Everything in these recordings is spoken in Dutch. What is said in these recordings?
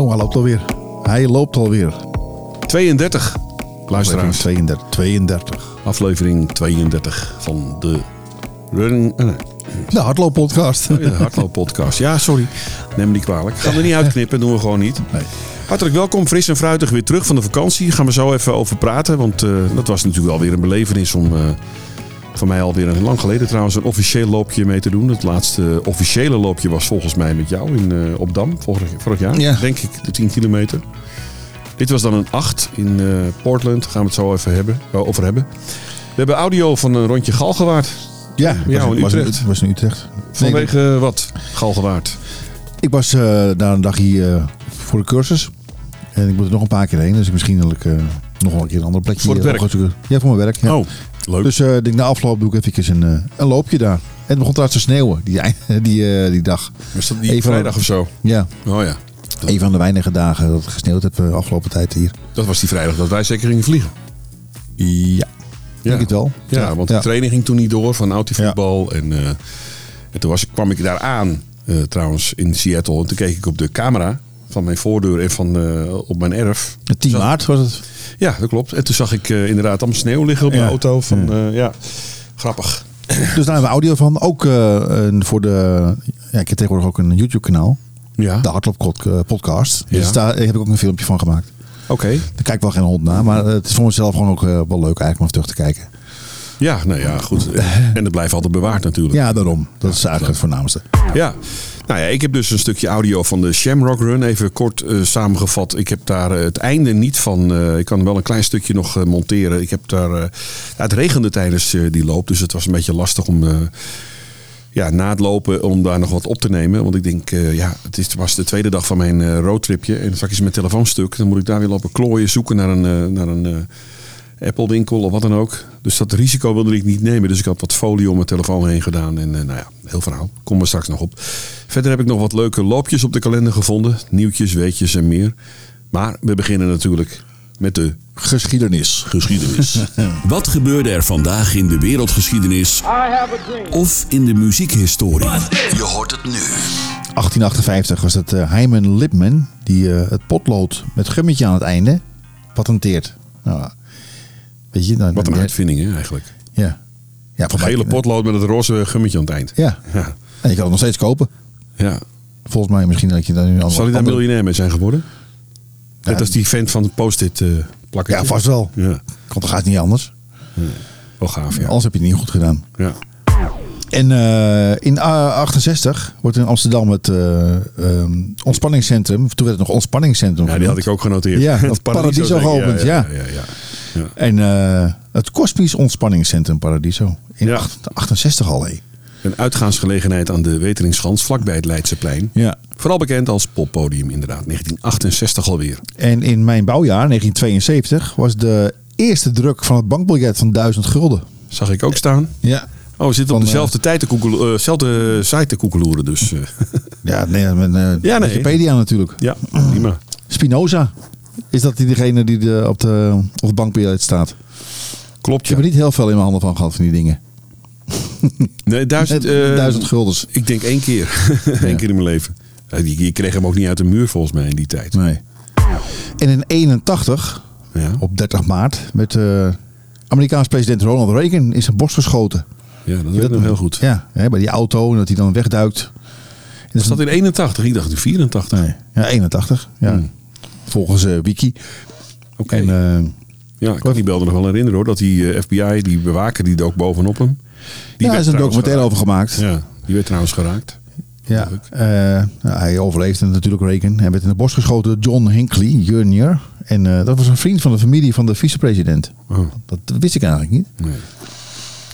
Oh, hij loopt alweer. Hij loopt alweer. 32, luisteraars. 32. 32. Aflevering 32 van de Running... nee, De hardlooppodcast. de hardlooppodcast. Ja, sorry. Neem me niet kwalijk. Gaan er niet uitknippen, doen we gewoon niet. Nee. Hartelijk welkom, fris en fruitig weer terug van de vakantie. Gaan we zo even over praten, want eh, dat was natuurlijk alweer een belevenis om... eh, voor mij alweer een lang geleden trouwens een officieel loopje mee te doen. Het laatste officiële loopje was volgens mij met jou in, eh, op Dam vorig, vorig jaar. Ja. Denk ik, de 10 kilometer. Dit was dan een 8 in eh, Portland. Gaan we het zo even hebben, eh, over hebben. We hebben audio van een rondje Galgenwaard. Ja, Ja, was, in was, Utrecht. was in Utrecht. Vanwege eh, wat? Galgenwaard. Ik was eh daar een dag hier eh, voor de cursus. En ik moet er nog een paar keer heen. Dus misschien wil ik eh, nog wel een keer een ander plekje. Voor het werk? Ja, voor mijn werk. Ja. Oh, leuk. Dus ik denk na afloop doe ik even een, eh, een loopje daar. En het begon trouwens te sneeuwen die, die, eh, die dag. Was dat die even- vrijdag of zo? Ja, Oh ja. een van de weinige dagen dat het gesneeuwd heeft de afgelopen tijd hier. Dat was die vrijdag dat wij zeker gingen vliegen. Ja, denk het wel. Ja, want Ja. de training ging toen niet door van autivoetbal. En, eh, en toen was, kwam ik daar aan, trouwens, in Seattle. En toen keek ik op de camera van mijn voordeur en van eh, op mijn erf. 10 Zag- maart was het. Ja, dat klopt. En toen zag ik eh, inderdaad allemaal sneeuw liggen op mijn Ja. auto. Van, ja. ja, grappig. Dus daar hebben we audio van. Ook eh, eh, voor de... Ja, ik heb tegenwoordig ook een YouTube kanaal. Ja, De Hardloop eh, podcast. Ja. Dus daar heb ik ook een filmpje van gemaakt. oké. Daar kijk ik wel geen hond naar. Maar eh, het is voor mezelf gewoon ook eh, wel leuk eigenlijk om terug te kijken. Ja, nou ja, goed. En het blijft altijd bewaard natuurlijk. Ja, daarom. Dat is eigenlijk het voornaamste. Ja. Nou ja, ik heb dus een stukje audio van de Shamrock Run. Even kort eh, samengevat. Ik heb daar eh, het einde niet van. eh, ik kan wel een klein stukje nog monteren. Ik heb daar. het regende tijdens die loop. Dus het was een beetje lastig om. ja, na het lopen om daar nog wat op te nemen. Want ik denk, ja, het is, was de tweede dag van mijn roadtripje. En straks is mijn telefoon stuk. Dan moet ik daar weer lopen klooien, zoeken naar een, naar een Apple winkel of wat dan ook. Dus dat risico wilde ik niet nemen. Dus ik had wat folie om mijn telefoon heen gedaan. En eh, nou ja, heel verhaal. Komen we straks nog op. Verder heb ik nog wat leuke loopjes op de kalender gevonden. Nieuwtjes, weetjes en meer. Maar we beginnen natuurlijk met de Geschiedenis. geschiedenis. Wat gebeurde er vandaag in de wereldgeschiedenis of in de muziekhistorie? Je hoort het nu. 1858 was het eh Hyman Lipman die eh, het potlood met gummetje aan het einde patenteert. Nou, weet je, dan, Wat een ja, uitvinding hè, eigenlijk. Ja. Ja, Een gele potlood met het roze gummetje aan het eind. Ja. Ja. En je kan het nog steeds kopen. ja. Volgens mij misschien dat je dan nu al Zal hij daar miljonair mee zijn geworden? Net Ja. als die vent van het post-it eh plakken. Ja, vast wel. Ja, Want dan gaat het niet anders. wel gaaf ja. Anders heb je het niet goed gedaan. ja. En eh, in uh, 68 wordt in Amsterdam het ehm, ontspanningscentrum, toen werd het nog ontspanningscentrum Ja, die had ik ook genoteerd. Ja, Het dat Paradiso ik. geopend, ja. ja, ja, ja. En eh, het Kospisch ontspanningscentrum Paradiso. In Ja. 68 al, hé. Een uitgaansgelegenheid aan de Weteringschans, vlakbij het Leidseplein. Ja. Vooral bekend als poppodium inderdaad. 1968 alweer. En in mijn bouwjaar, 1972, was de eerste druk van het bankbiljet van 1000 gulden. Zag ik ook staan. Ja. Oh, we zitten op dezelfde, tijd te koekelo- eh, dezelfde site te koekeloeren. Dus eh, Ja, nee, met eh, Ja, nee. Wikipedia natuurlijk. ja, prima. Spinoza. Is dat die degene die de, op, de, op bankbiljet staat? Klopt Ik ja. heb er niet heel veel in mijn handen van gehad van die dingen. Nee, duizend, duizend guldens. Ik denk één keer. Eén keer in mijn leven. Je kreeg hem ook niet uit de muur volgens mij in die tijd. Nee. En in 81, Ja, op 30 maart, werd eh Amerikaans president Ronald Reagan in zijn borst geschoten. ja dat weet ik nog heel goed. Ja, hè, bij die auto en dat hij dan wegduikt. Was dat in 81? Ik dacht in 84. Nee, ja, 81. Ja. Hmm. Volgens eh, Wiki. Oké. En, eh, Ja, ik kan die belde nog wel herinneren hoor. Dat die eh, FBI, die bewaker, die dook bovenop hem. Die ja, er is een documentaire over gemaakt. Ja. Ja, die werd trouwens geraakt. eh, nou, hij overleefde natuurlijk Reagan. Hij werd in de borst geschoten door John Hinckley Jr. En dat was een vriend van de familie van de vicepresident. Oh, Dat, dat wist ik eigenlijk niet. nee.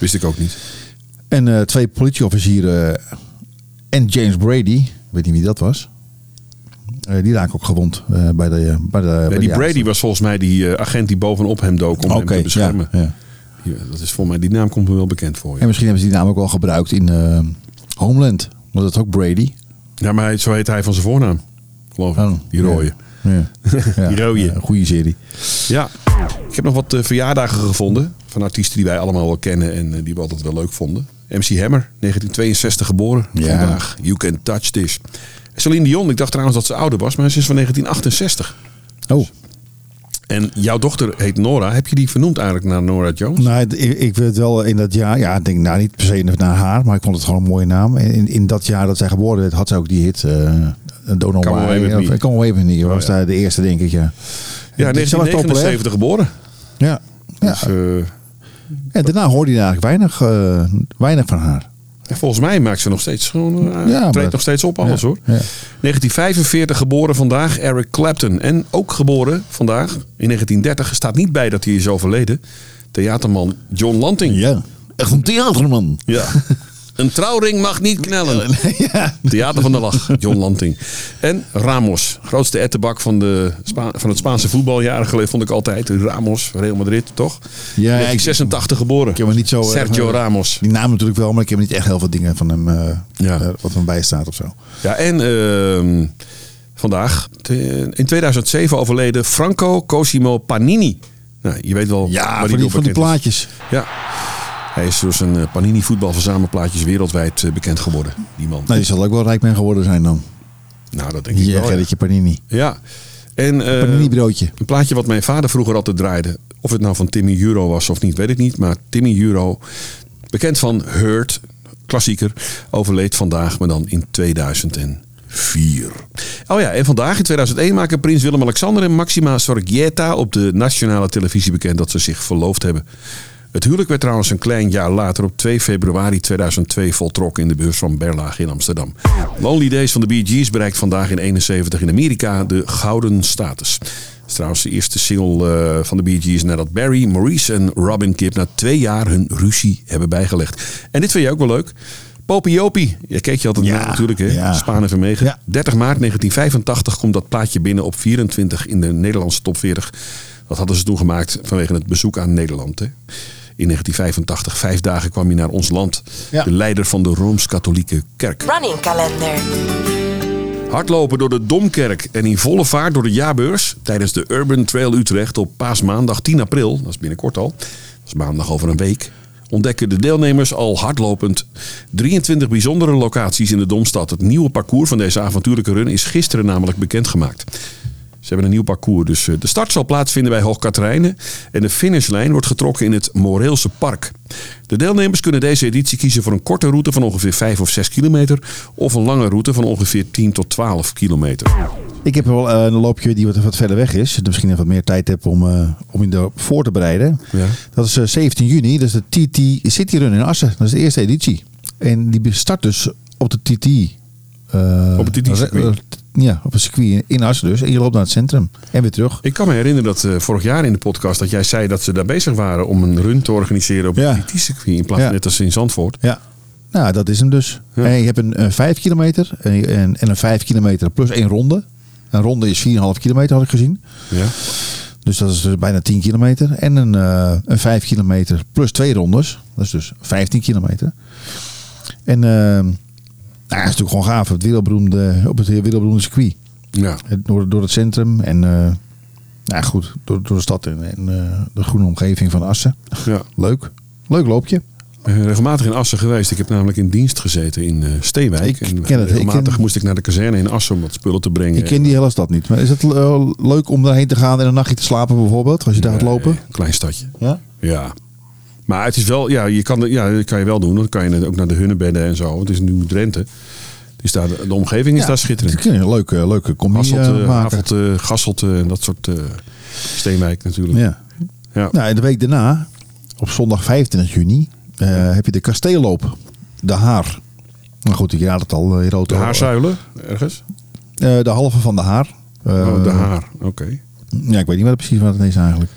Wist ik ook niet. En twee politieofficieren en James Brady, ik weet niet wie dat was. Eh, die raken ook gewond eh, bij de, bij de bij die Brady was volgens mij die eh, agent die bovenop hem dook om hem te beschermen. ja. Ja, dat is volgens mij, die naam komt me wel bekend voor. En Ja, misschien hebben ze die naam ook wel gebruikt in Homeland. Want dat ook Brady. ja maar hij, zo heet hij van zijn voornaam. Geloof ik. Oh, die rode. Die rode. Goede serie. Ja. Ik heb nog wat verjaardagen gevonden van artiesten die wij allemaal wel kennen en die we altijd wel leuk vonden. MC Hammer, 1962 geboren. Ja. Vandaag. You Can Touch This. Celine Dion, ik dacht trouwens dat ze ouder was, maar ze is van 1968. Oh. En jouw dochter heet Nora. Heb je die vernoemd eigenlijk naar Nora Jones? Nou, ik, ik weet wel in dat jaar, ja, ik denk nou niet per se naar haar, maar ik vond het gewoon een mooie naam. In, in dat jaar dat zij geboren werd, had ze ook die hit. eh Don't Know Come Away. With Of. Come Away With Me was ja. daar de eerste, denk ik, ja. ja, Dus ze was populair. 1979 geboren. Ja. ja. Dus, eh, En daarna hoorde je eigenlijk weinig, eh, weinig van haar. Ja, volgens mij maakt ze nog steeds gewoon. eh, Ja, treedt nog steeds op alles Ja, hoor. ja. 1945 geboren vandaag Eric Clapton. En ook geboren vandaag in 1930. Staat niet bij dat hij is overleden. Theaterman John Lanting. Ja. Echt een theaterman. Ja. Een trouwring mag niet knellen. ja. Theater van de Lach, John Lanting. En Ramos, grootste ettenbak van, de Spa- van het Spaanse voetbal. Jaren geleden vond ik altijd. Ramos, Real Madrid, toch? Ja, ik- 1986 geboren. Ik heb niet zo... Sergio eh, Ramos. Die naam natuurlijk wel, maar ik heb niet echt heel veel dingen van hem, eh, Ja. eh, wat er bij staat of zo. Ja, en ehm, vandaag, in 2007 overleden Franco Cosimo Panini. Nou, je weet wel Ja, die van die, van die is. plaatjes. Ja. Hij is door zijn eh, Panini voetbalverzamelplaatjes wereldwijd eh, bekend geworden. Die man. Nou, die zal ook wel rijk mee geworden zijn dan. Nou, dat denk ik Ja, wel. Ja. Gerritje Panini. ja. En eh, Panini broodje. een plaatje wat mijn vader vroeger altijd draaide. Of het nou van Timmy Euro was of niet, weet ik niet. Maar Timmy Euro, bekend van Hurt, klassieker, overleed vandaag, maar dan in 2004. Oh ja, en vandaag in 2001 maken prins Willem-Alexander en Maxima Sorgieta op de nationale televisie bekend dat ze zich verloofd hebben. Het huwelijk werd trouwens een klein jaar later op 2 februari 2002 voltrokken in de beurs van Berlage in Amsterdam. Lonely Days van de Bee Gees bereikt vandaag in 71 in Amerika de gouden status. Het is trouwens de eerste single eh, van de Bee Gees nadat Barry, Maurice en Robin Gibb na twee jaar hun ruzie hebben bijgelegd. En dit vind je ook wel leuk. Popie Jopie, je keek je altijd Ja, naar natuurlijk hè, ja. Spaan en Vermegen. Ja. 30 maart 1985 komt dat plaatje binnen op 24 in de Nederlandse top 40. Dat hadden ze toen gemaakt vanwege het bezoek aan Nederland. Hè. In 1985, vijf dagen kwam hij naar ons land. Ja. De leider van de Rooms-Katholieke Kerk. Running calendar. Hardlopen door de Domkerk en in volle vaart door de jaarbeurs tijdens de Urban Trail Utrecht op paasmaandag 10 april, dat is binnenkort al, dat is maandag over een week, ontdekken de deelnemers al hardlopend 23 bijzondere locaties in de Domstad. Het nieuwe parcours van deze avontuurlijke run is gisteren namelijk bekendgemaakt. Ze hebben een nieuw parcours. Dus eh, de start zal plaatsvinden bij Hoogkaterijnen. En de finishlijn wordt getrokken in het Moreelse Park. De deelnemers kunnen deze editie kiezen voor een korte route van ongeveer 5 of 6 kilometer. Of een lange route van ongeveer 10 tot 12 kilometer. Ik heb wel eh, een loopje die wat, wat verder weg is. Dat misschien even wat meer tijd heb om, eh, om je erop voor te bereiden. Ja. Dat is eh, 17 juni. Dat is de TT City Run in Assen. Dat is de eerste editie. En die start dus op de TT. eh, Op het TT-circuit? Ja, op een circuit in Assen dus. En je loopt naar het centrum. En weer terug. Ik kan me herinneren dat eh, vorig jaar in de podcast dat jij zei dat ze daar bezig waren om een run te organiseren op Ja. het TT-circuit in plaats Ja. net als in Zandvoort. Ja. Nou, dat is hem dus. Ja. En je hebt een, een 5 kilometer en, en, en een 5 kilometer plus één ronde. Een ronde is 4,5 kilometer, had ik gezien. Ja. Dus dat is dus bijna 10 kilometer. En een, eh, een 5 kilometer plus twee rondes. Dat is dus 15 kilometer. En eh, nou, het is natuurlijk gewoon gaaf. Het wereldberoemde, op het wereldberoemde circuit. ja. Het- Door, door het centrum en eh, nou goed, door, door de stad en, en eh, de groene omgeving van Assen. ja. Leuk. Leuk loopje. Regelmatig in Assen geweest. Ik heb namelijk in dienst gezeten in eh Steewijk. Ik en ken het. Ik regelmatig ken- moest ik naar de kazerne in Assen om wat spullen te brengen. Ik ken die hele stad niet. Maar is het leuk om daarheen te gaan en een nachtje te slapen bijvoorbeeld? Als je daar gaat lopen? Klein stadje. Ja? Ja. Maar het is wel, ja, je kan, ja, dat kan je wel doen. Dan kan je ook naar de Hunnebedden en zo. Het is nu Drenthe. Dus daar, de omgeving is daar schitterend. Een leuke, leuke combi Hasselt, eh, uh, maken. Havelte, Gasselte en dat soort eh Steenwijk natuurlijk. Ja. Ja. Nou, en de week daarna, op zondag 25 juni, eh, heb je de kasteelloop. De Haar. Maar goed, je raadt het al. eh, Je roodt De haarzuilen ergens? eh, de halve van de Haar. Eh, oh, de haar, oké. Ja, ik weet niet wat precies wat het is eigenlijk.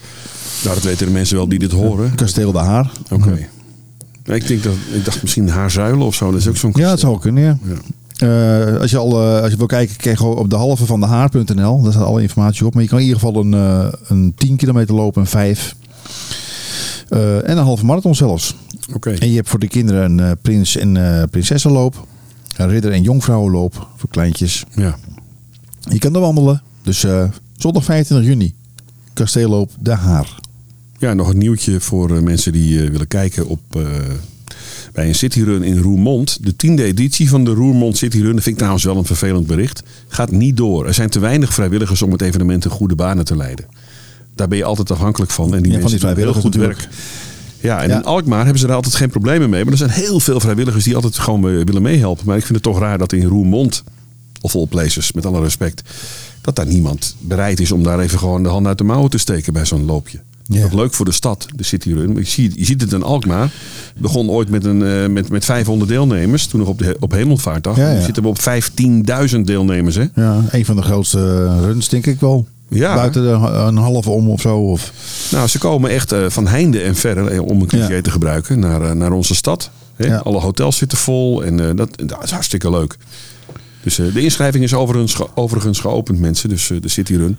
Nou, dat weten de mensen wel die dit horen. Kasteel de Haar. Oké. Ja, ik, denk dat, ik dacht misschien haarzuilen of zo. Dat is ook zo'n Ja, dat zou kunnen, ja. Ja. Eh, als, je al, eh, als je wil kijken, kijk gewoon op de halve van de haar.nl. Daar staat alle informatie op. Maar je kan in ieder geval een, eh, een 10 kilometer lopen, een 5. Eh, en een halve marathon zelfs. Oké. En je hebt voor de kinderen een prins- en prinsessenloop. Een ridder- en jongvrouwenloop voor kleintjes. Ja. Je kan er wandelen. Dus zondag 25 juni. Kasteelloop De Haar. ja, nog een nieuwtje voor eh, mensen die eh, willen kijken op eh, bij een cityrun in Roermond. De tiende editie van de Roermond Cityrun, dat vind ik trouwens wel een vervelend bericht, gaat niet door. Er zijn te weinig vrijwilligers om het evenement in goede banen te leiden. Daar ben je altijd afhankelijk van. En die Ja, mensen die doen heel goed werk. Ja, en Ja. in Alkmaar hebben ze daar altijd geen problemen mee. Maar er zijn heel veel vrijwilligers die altijd gewoon willen meehelpen. Maar ik vind het toch raar dat in Roermond, of all places, met alle respect, dat daar niemand bereid is om daar even gewoon de hand uit de mouwen te steken bij zo'n loopje. Ja. Leuk voor de stad, de cityrun. Je ziet, je ziet het in Alkmaar. Het begon ooit met, een, eh, met, met 500 deelnemers. Toen nog op, de, op Hemelvaartdag. Ja, ja. Nu zitten we op 15.000 deelnemers. Hè? Ja, een van de grootste runs, denk ik wel. Ja. Buiten de, een halve om of zo. Of, Nou, ze komen echt eh, van heinde en verre, eh, om een cliché te gebruiken, naar, eh, naar onze stad. Hè? Alle hotels zitten vol en eh, dat, dat is hartstikke leuk. Dus eh, de inschrijving is overigens, ge- overigens geopend, mensen. Dus eh, de City Run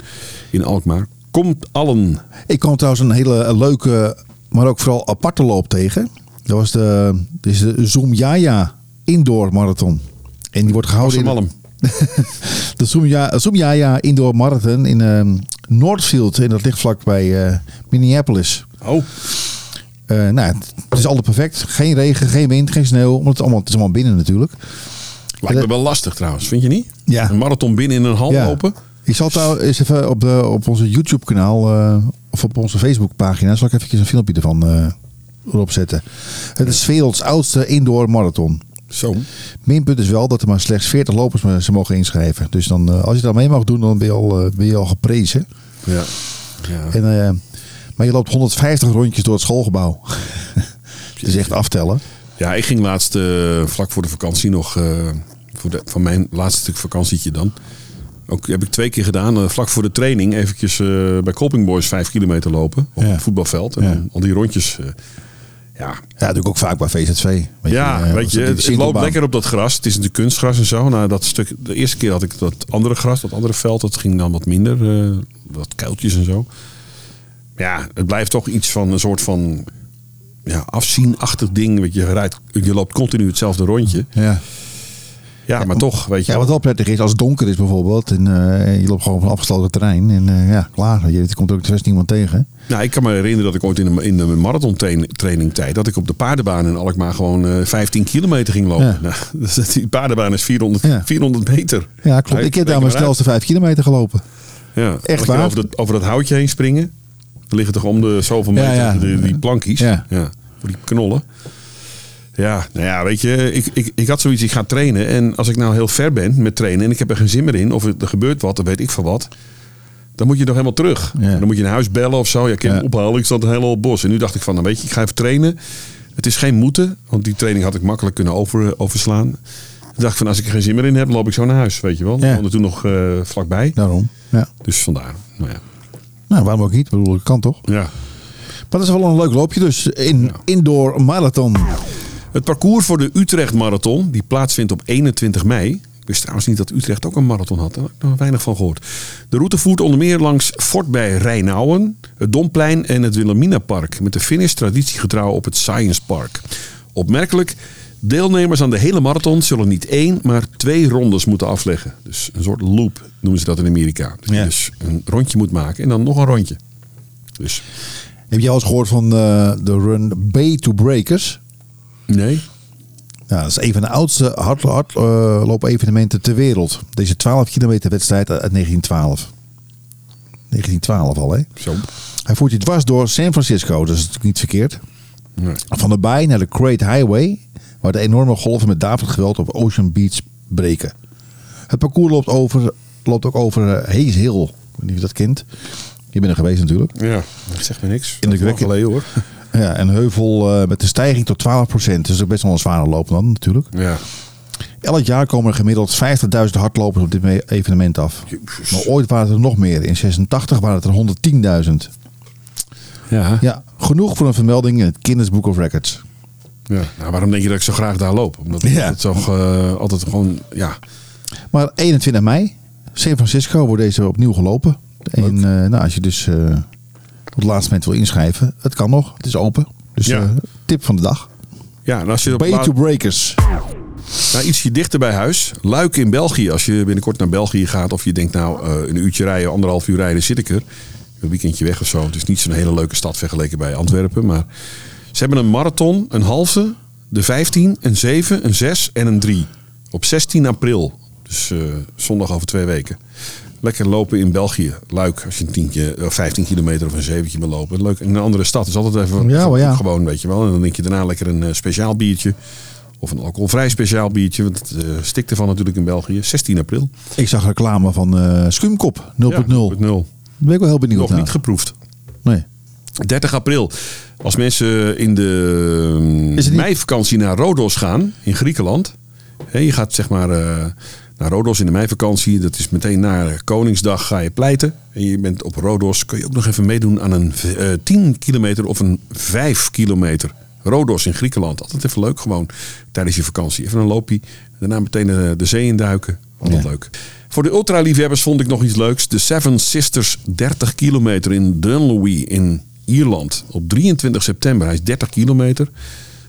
in Alkmaar. Komt allen. Ik kwam trouwens een hele leuke, maar ook vooral aparte loop tegen. Dat was de, dit is de Zoomjaya Indoor Marathon. En die wordt gehouden in Malm. de Zoomja- Zoomjaya Indoor Marathon in ehm Northfield. En dat ligt eh Minneapolis. Oh, Eh, nou, het, is altijd perfect. Geen regen, geen wind, geen sneeuw. Want het, allemaal, het is allemaal binnen natuurlijk. Lijkt me wel lastig trouwens, vind je niet? Ja. Een marathon binnen in een hal Ja. lopen. Ik zal het eens even op, de, op onze YouTube kanaal eh, of op onze Facebook pagina zal ik even een filmpje ervan eh erop zetten. Het is werelds oudste indoor marathon. Zo. Minpunt is wel dat er maar slechts 40 lopers ze mogen inschrijven. Dus dan, eh, als je daar mee mag doen, dan ben je al, eh, ben je al geprezen. Ja. ja. En, eh, maar je loopt 150 rondjes door het schoolgebouw. Het is echt aftellen. Ja, ik ging laatst eh, vlak voor de vakantie nog, eh, voor de, mijn laatste stuk vakantietje dan. Ook heb ik twee keer gedaan, eh, vlak voor de training, eventjes eh, bij Colping Boys vijf kilometer lopen op Ja. het voetbalveld. En al die rondjes. eh, ja, Ja, ik ook vaak bij VZV. Weet ja eh, weet je, het, loopt lekker op dat gras. Het is natuurlijk kunstgras en zo. Nou, dat stuk, de eerste keer had ik dat andere gras, dat andere veld, dat ging dan wat minder. eh, wat kuiltjes en zo. Ja, het blijft toch iets van een soort van ja, afzienachtig ding. Weet je, je, rijdt, je loopt continu hetzelfde rondje. Ja. Ja, maar toch, weet je Ja, wat wel prettig is, als het donker is bijvoorbeeld en eh, je loopt gewoon op een afgesloten terrein en eh, ja, klaar. Je, er komt ook best niemand tegen. Nou, ik kan me herinneren dat ik ooit in de, in de marathon training tijd, dat ik op de paardenbaan in Alkmaar gewoon eh 15 kilometer ging lopen. Ja. Nou, dus die paardenbaan is 400, Ja. 400 meter. Ja, klopt. Ik heb daar mijn snelste vijf kilometer gelopen. Ja, Echt waar? Over dat, over dat houtje heen springen. Er liggen toch om de zoveel meter. Die, die plankies. Ja. voor die knollen. Ja, nou ja, weet je, ik, ik, ik had zoiets, ik ga trainen. En als ik nou heel ver ben met trainen en ik heb er geen zin meer in, of er gebeurt wat, dan weet ik van wat. Dan moet je nog helemaal terug. Ja. Dan moet je naar huis bellen of zo. Ja, ik kan Ja. ophalen, ik zat een hele bos. En nu dacht ik van, nou weet je, ik ga even trainen. Het is geen moeten, want die training had ik makkelijk kunnen over, overslaan. Toen dacht ik van, als ik er geen zin meer in heb, loop ik zo naar huis, weet je wel. Ja. Ik toen nog eh, vlakbij. Daarom. Ja. Dus vandaar, nou ja. Nou, waarom ook niet? Ik bedoel, dat kan toch? ja. Maar dat is wel een leuk loopje dus. In indoor marathon. Het parcours voor de Utrecht Marathon, die plaatsvindt op 21 mei. Ik wist trouwens niet dat Utrecht ook een marathon had. Daar heb ik nog weinig van gehoord. De route voert onder meer langs Fort bij Rijnauwen, het Domplein en het Wilhelminapark. Met de finish traditiegetrouw op het Science Park. Opmerkelijk, deelnemers aan de hele marathon zullen niet één, maar twee rondes moeten afleggen. Dus een soort loop noemen ze dat in Amerika. Dus Ja. dus een rondje moet maken en dan nog een rondje. Dus Heb je al eens gehoord van eh, de run Bay to Breakers? Nee. Ja, dat is een van de oudste hardloop-evenementen ter wereld. Deze 12 kilometer wedstrijd uit 1912. 1912 al, hè? Zo. Hij voert je dwars door San Francisco, dat is natuurlijk niet verkeerd. Nee. Van de baai naar de Great Highway, waar de enorme golven met daverend geweld op Ocean Beach breken. Het parcours loopt, over, loopt ook over eh, Hayes Hill. Ik weet niet of je dat kent. Je bent er geweest natuurlijk. Ja, dat zegt me niks. Lang geleden hoor. Ja, een heuvel eh, met een stijging tot 12%. Dus ook best wel een zware loop dan natuurlijk. Ja. Elk jaar komen er gemiddeld 50.000 hardlopers op dit me- evenement af. Jezus. Maar ooit waren het er nog meer. In 86 waren het er 110.000. Ja. Ja, genoeg voor een vermelding in het Guinness Book of Records. ja. Nou, waarom denk je dat ik zo graag daar loop? Omdat Ja. het toch eh, altijd gewoon, ja. Maar 21 mei, San Francisco, wordt deze opnieuw gelopen. En eh, nou, als je dus op het laatste moment wil inschrijven, het kan nog. Het is open. Dus Ja. eh, tip van de dag. Ja, en als je laat- to Breakers. nou, ietsje dichter bij huis, Luik in België. Als je binnenkort naar België gaat of je denkt nou eh, een uurtje rijden, anderhalf uur rijden zit ik er. Een weekendje weg of zo. Het is niet zo'n hele leuke stad vergeleken bij Antwerpen. Maar ze hebben een marathon, een halve, de 15, een 7, een 6 en een 3. Op 16 april. Dus uh, zondag over twee weken. Lekker lopen in België. Luik, als je een tientje, of 15 kilometer of een zeventje wil lopen. Leuk. In een andere stad is altijd even Ja, wel, ja. gewoon, weet je wel. En dan denk je daarna lekker een uh, speciaal biertje. Of een alcoholvrij speciaal biertje. Want het uh, stikt ervan natuurlijk in België. 16 april. Ik zag reclame van uh, Skumkop 0.0. Ja, 0.0. Daar ben ik wel heel benieuwd Nog naar. niet geproefd. Nee. 30 april. Als mensen in de meivakantie naar Rodos gaan, in Griekenland. Hè, je gaat zeg maar eh, naar Rodos in de meivakantie. Dat is meteen na Koningsdag ga je pleiten. En je bent op Rodos. Kun je ook nog even meedoen aan een eh 10 kilometer of een 5 kilometer. Rodos in Griekenland. Altijd even leuk gewoon tijdens je vakantie. Even een loopje. Daarna meteen de, de zee induiken. Altijd Ja. leuk. Voor de ultraliefhebbers vond ik nog iets leuks. De Seven Sisters 30 kilometer in Dunlewy in Ierland. Op 23 september. Hij is 30 kilometer.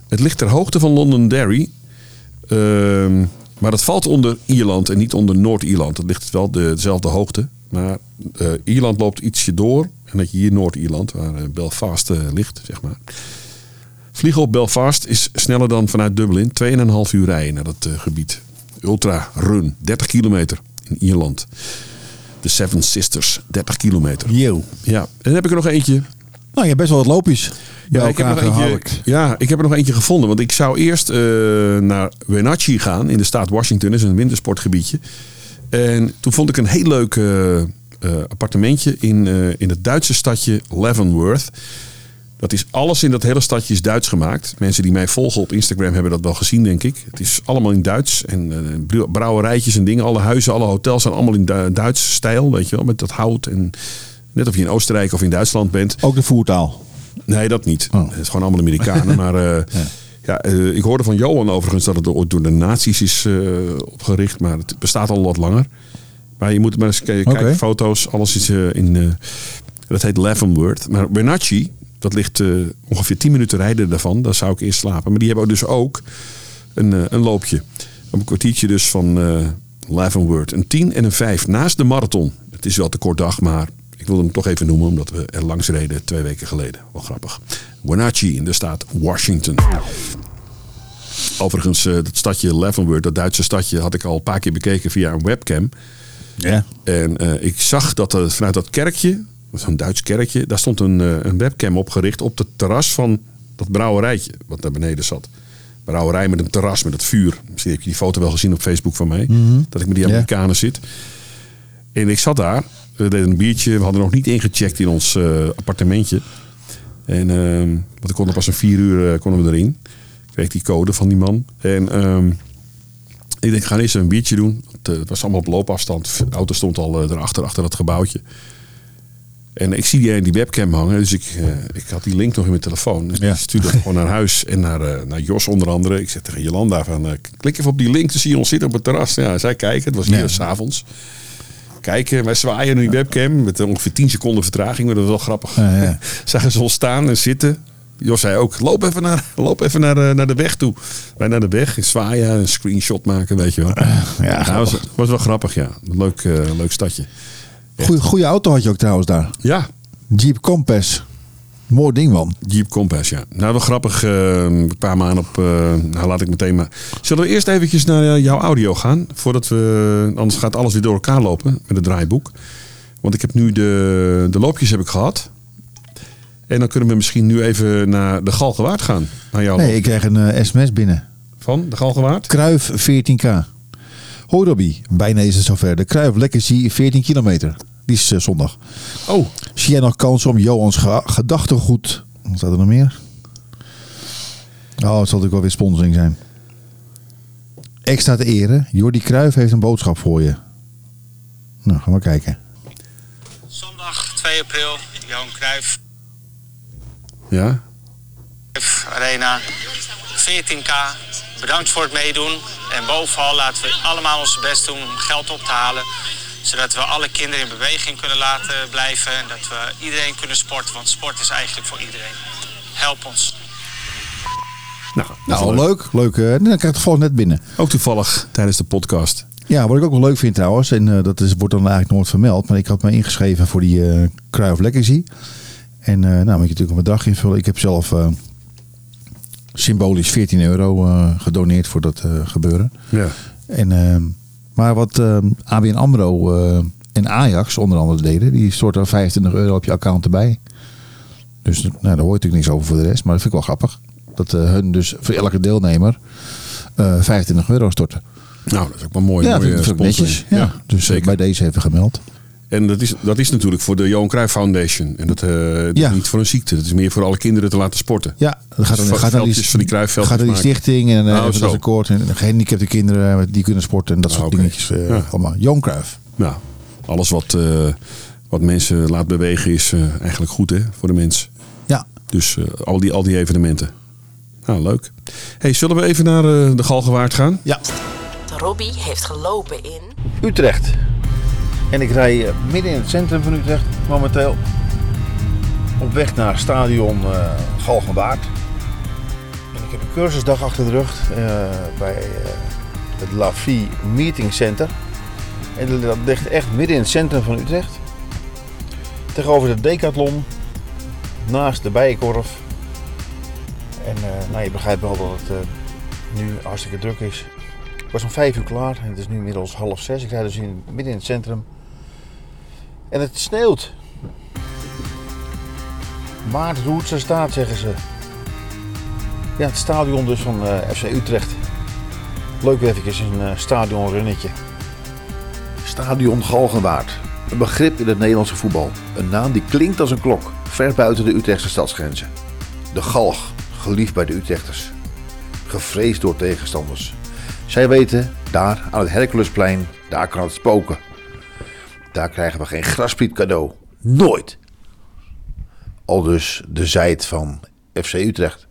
Het ligt ter hoogte van Londonderry. Ehm, maar dat valt onder Ierland en niet onder Noord-Ierland. Het ligt wel de, dezelfde hoogte. Maar eh, Ierland loopt ietsje door. En dat je hier Noord-Ierland, waar eh, Belfast eh, ligt, zeg maar. Vliegen op Belfast is sneller dan vanuit Dublin. 2,5 uur rijden naar dat gebied. Ultra Run, 30 kilometer in Ierland. De Seven Sisters, 30 kilometer. Yo. Ja, en dan heb ik er nog eentje. Nou, je hebt best wel wat loopjes. Ja, ik heb, er eentje, ja, ik heb er nog eentje gevonden. Want ik zou eerst eh, naar Wenatchee gaan in de staat Washington. Dat is een wintersportgebiedje. En toen vond ik een heel leuk eh, eh, appartementje in, in het Duitse stadje Leavenworth. Dat is alles in dat hele stadje is Duits gemaakt. Mensen die mij volgen op Instagram hebben dat wel gezien, denk ik. Het is allemaal in Duits. En brouw- brouwerijtjes en dingen. Alle huizen, alle hotels zijn allemaal in Du- Duits stijl. Weet je wel, met dat hout. En net of je in Oostenrijk of in Duitsland bent. Ook de voertaal. Nee, dat niet. Oh. Het is gewoon allemaal Amerikanen. maar eh, ja. eh, ik hoorde van Johan overigens dat het door, door de nazi's is eh, opgericht. Maar het bestaat al wat langer. Maar je moet maar eens kijken. Foto's, alles is in... dat heet Leavenworth. Maar Bernacchi, dat ligt ongeveer 10 minuten rijden daarvan. Daar zou ik eerst slapen. Maar die hebben dus ook een, een loopje. Op een kwartiertje dus van Leavenworth. Een 10 en een 5 naast de marathon. Het is wel te kort dag, maar ik wilde hem toch even noemen. Omdat we er langs reden twee weken geleden. Wel grappig. Wenatchee in de staat Washington. Overigens, eh, dat stadje Leavenworth, dat Duitse stadje, had ik al een paar keer bekeken via een webcam. Ja. En eh, ik zag dat er vanuit dat kerkje, zo'n Duits kerkje, daar stond een, eh, een webcam opgericht op het terras van dat brouwerijtje, wat daar beneden zat. Brouwerij met een terras met het vuur. Misschien heb je die foto wel gezien op Facebook van mij. Dat ik met die Ja. Amerikanen zit. En ik zat daar, we deden een biertje. We hadden nog niet ingecheckt in ons eh, appartementje. En ehm want ik kon er pas een vier uur eh, konden we erin. Ik kreeg die code van die man. En ehm, ik denk, ga eens een biertje doen. Eh, het was allemaal op loopafstand. De auto stond al erachter, achter dat gebouwtje. En ik zie die, die webcam hangen. Dus ik, ik had die link nog in mijn telefoon. Dus Ja. ik stuurde gewoon naar huis. En naar, naar Jos onder andere. Ik zeg tegen Jolanda van... klik even op die link. Dan zie je ons zitten op het terras. Ja, zij kijken. Het was hier Ja. s s'avonds. Kijken. Wij zwaaien die webcam. Met ongeveer 10 seconden vertraging. Maar dat was wel grappig. Ja, ja. Zagen ze ons staan en zitten. Jos zei ook, loop even naar, loop even naar, de, naar de weg toe. Wij naar de weg, zwaaien, een screenshot maken, weet je wel. Ja, Nou, was, was wel grappig, ja. Leuk, eh, leuk stadje. Goeie, goeie auto had je ook trouwens daar. Ja, Jeep Compass. Mooi ding man. Jeep Compass, ja. Nou, wel grappig. eh, een paar maanden op... eh, nou, laat ik meteen maar... Zullen we eerst eventjes naar eh, jouw audio gaan? Voordat we... Anders gaat alles weer door elkaar lopen met het draaiboek. Want ik heb nu de, de loopjes heb ik gehad. En dan kunnen we misschien nu even naar de Galgenwaard gaan. Naar jouw Nee, ik kreeg een eh, sms binnen. Van de Galgenwaard? Kruif 14k. Hoi Robbie, bijna is het zover. De Kruif Legacy 14 kilometer. Die is eh, zondag. Oh, Zie jij nog kans om Johans ge- gedachtegoed... Wat staat er nog meer? Oh, het zal natuurlijk wel weer sponsoring zijn. Extra te eren. Jordi Kruif heeft een boodschap voor je. Nou, gaan we kijken. Zondag 2 april, Johan Cruijff ja. Arena. 14k. Bedankt voor het meedoen. En bovenal laten we allemaal ons best doen om geld op te halen. Zodat we alle kinderen in beweging kunnen laten blijven. En dat we iedereen kunnen sporten. Want sport is eigenlijk voor iedereen. Help ons. Nou, Nou, leuk. leuk. leuk. eh, dan krijg ik het net binnen. Ook toevallig tijdens de podcast. Ja, wat ik ook wel leuk vind trouwens, en eh, dat is, wordt dan eigenlijk nooit vermeld, maar ik had me ingeschreven voor die eh Cruijff Legacy. En eh, nou moet je natuurlijk een bedrag invullen. Ik heb zelf eh symbolisch 14 euro eh, gedoneerd voor dat eh, gebeuren. Ja. En, ehm, maar wat ehm, ABN AMRO eh, en Ajax onder andere deden, die storten 25 euro op je account erbij. Dus nou, daar hoor je natuurlijk niks over voor de rest, maar dat vind ik wel grappig. Dat eh, hun dus voor elke deelnemer eh 25 euro storten. Nou, dat is ook wel mooi. ja, mooie vind ik netjes. sponsoring. Ja, dus zeker. bij deze even gemeld. En dat is, dat is natuurlijk voor de Johan Cruijff Foundation. En dat, eh, dat Ja. is niet voor een ziekte. Dat is meer voor alle kinderen te laten sporten. Ja, dat gaat, Dus dan, gaat naar die, van die gaat naar die stichting en even zo. dat akkoord. En gehandicapte kinderen eh, die kunnen sporten en dat Ah, soort oké. dingetjes. eh, Ja. allemaal. Johan Cruijff. Nou, alles wat, eh, wat mensen laat bewegen is eh, eigenlijk goed hè, voor de mens. Ja, Dus eh, al, die, al die evenementen. Nou, leuk. Hey, zullen we even naar de Galgenwaard gaan? ja. Robbie heeft gelopen in Utrecht. En ik rij eh, midden in het centrum van Utrecht momenteel. Op weg naar stadion eh Galgenwaard. En ik heb een cursusdag achter de rug eh, bij eh, het La Vie Meeting Center. En dat ligt echt midden in het centrum van Utrecht. Tegenover de Decathlon. Naast de Bijenkorf. En nou, je begrijpt wel dat het nu hartstikke druk is. Ik was om vijf uur klaar en het is nu inmiddels half zes. Ik rijd dus in, midden in het centrum. En het sneeuwt. Maart Roertse staat, zeggen ze. Ja, het stadion dus van eh, FC Utrecht. Leuk eventjes een eh, stadionrunnetje. Stadion Galgenwaard. Een begrip in het Nederlandse voetbal. Een naam die klinkt als een klok, ver buiten de Utrechtse stadsgrenzen. De Galg, geliefd bij de Utrechters. Gevreesd door tegenstanders. Zij weten, daar aan het Herculesplein, daar kan het spoken. Daar krijgen we geen graspriet cadeau. Nooit. Al dus de zijt van FC Utrecht.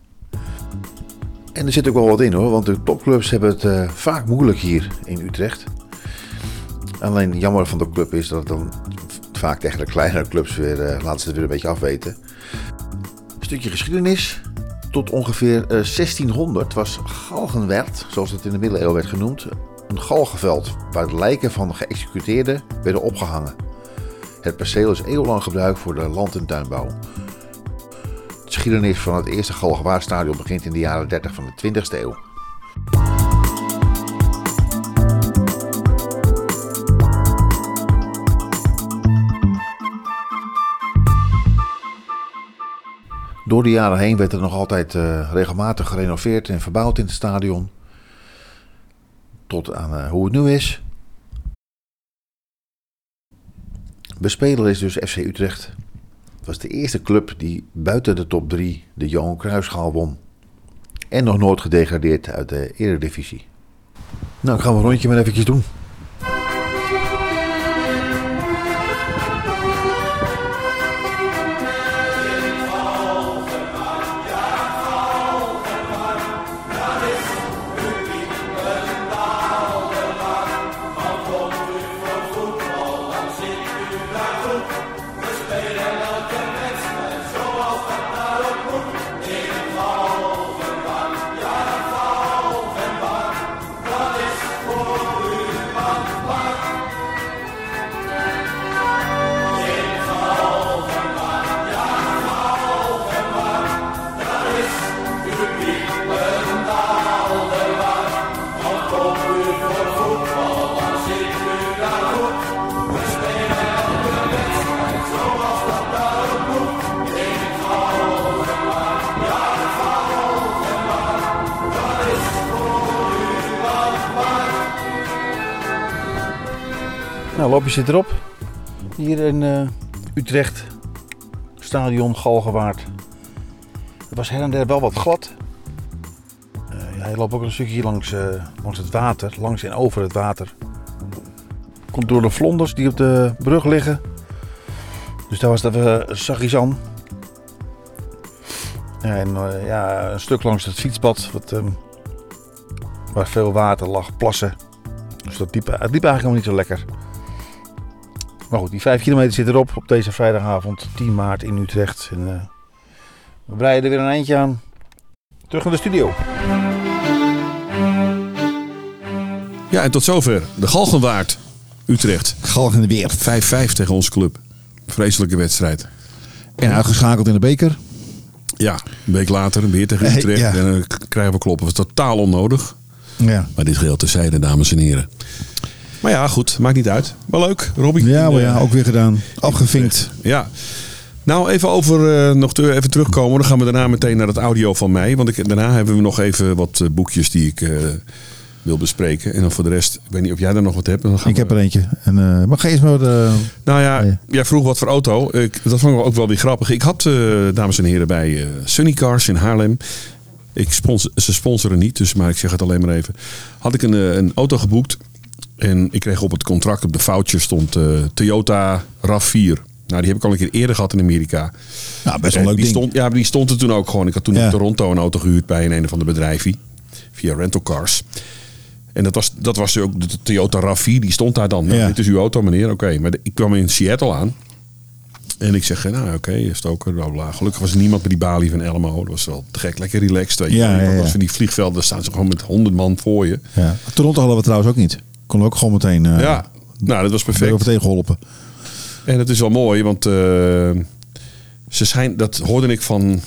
En er zit ook wel wat in hoor, want de topclubs hebben het eh, vaak moeilijk hier in Utrecht. Alleen jammer van de club is dat het dan vaak tegen de kleinere clubs weer, eh, laten ze het weer een beetje afweten. Een stukje geschiedenis. Tot ongeveer eh, 1600 was Galgenwerd, zoals het in de middeleeuwen werd genoemd, een galgenveld waar de lijken van geëxecuteerden werden opgehangen. Het perceel is eeuwenlang gebruikt voor de land- en tuinbouw. De geschiedenis van het eerste Galgenwaardstadion begint in de jaren 30 van de 20e eeuw. Door de jaren heen werd er nog altijd eh, regelmatig gerenoveerd en verbouwd in het stadion. Tot aan eh, hoe het nu is. Bespeler is dus FC Utrecht. Het was de eerste club die buiten de top 3 de Johan Cruijffschaal won. En nog nooit gedegradeerd uit de Eredivisie. Nou, ik ga een rondje maar eventjes doen. Loopje zit erop. Hier in eh, Utrecht. Stadion Galgenwaard. Het was her en der wel wat glad. Eh, ja, je loopt ook een stukje langs, eh, langs het water. Langs en over het water. Komt door de vlonders die op de brug liggen. Dus daar was het even zachtjes aan. En ja, een stuk langs het fietspad. Wat, ehm, waar veel water lag, plassen. Dus dat het liep eigenlijk helemaal niet zo lekker. Maar goed, die 5 kilometer zit erop op deze vrijdagavond 10 maart in Utrecht. En, eh, we breiden er weer een eindje aan. Terug naar de studio. Ja, en tot zover de Galgenwaard Utrecht. Galg in de weer. 5-5 tegen onze club. Vreselijke wedstrijd. En uitgeschakeld in de beker. Ja, een week later weer tegen Hey, Utrecht. ja. En dan krijgen we kloppen. Dat was totaal onnodig. Ja. Maar dit geheel terzijde, dames en heren. Maar ja, goed. Maakt niet uit. Wel leuk. Robbie. Ja, maar Eh, ja, ook weer gedaan. Afgevinkt. Ja. Nou, even over, eh, nog te, even terugkomen. Dan gaan we daarna meteen naar het audio van mij. Want ik, daarna hebben we nog even wat eh, boekjes die ik eh, wil bespreken. En dan voor de rest, ik weet niet of jij er nog wat hebt. Dan gaan Ik we- heb er eentje. En, eh, maar ga eerst maar... eh, Nou ja, Ja. jij vroeg wat voor auto. Ik, dat vond ik ook wel weer grappig. Ik had, eh, dames en heren, bij eh, Sunny Cars in Haarlem. Ik sponsor, ze sponsoren niet, dus, maar ik zeg het alleen maar even. Had ik een, eh, een auto geboekt. En ik kreeg op het contract, op de foutje stond eh, Toyota RAV4. Nou, die heb ik al een keer eerder gehad in Amerika. nou, best wel een leuk die ding. Stond, ja, die stond er toen ook gewoon. Ik had toen Ja. in Toronto een auto gehuurd bij een, een of ander bedrijfje. Via rental cars. En dat was, dat was ook de Toyota RAV4. Die stond daar dan. Nou, Ja. Dit is uw auto, meneer. Oké. Maar de- ik kwam in Seattle aan. En ik zeg, nou oké, stoker, bla bla. Gelukkig was er niemand bij die balie van Elmo. Dat was wel te gek, lekker relaxed. Weet je. Ja, ja, Want ja. Van die vliegvelden staan ze gewoon met honderd man voor je. Ja. Toronto hadden we trouwens ook niet. Kon ook gewoon meteen... eh ja, nou dat was perfect. meteen geholpen. En het is wel mooi, want eh, ze zijn, dat hoorde ik van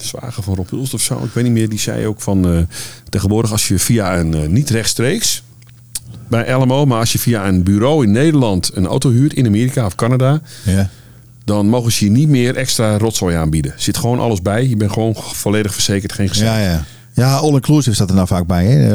zwager van Rob Hulst of zo. Ik weet niet meer. Die zei ook van eh, tegenwoordig als je via een niet rechtstreeks bij LMO, maar als je via een bureau in Nederland een auto huurt in Amerika of Canada, Ja. dan mogen ze je niet meer extra rotzooi aanbieden. Zit gewoon alles bij. Je bent gewoon volledig verzekerd, geen gezeik. Ja, ja. Ja, all-inclusive staat er nou vaak bij, hè?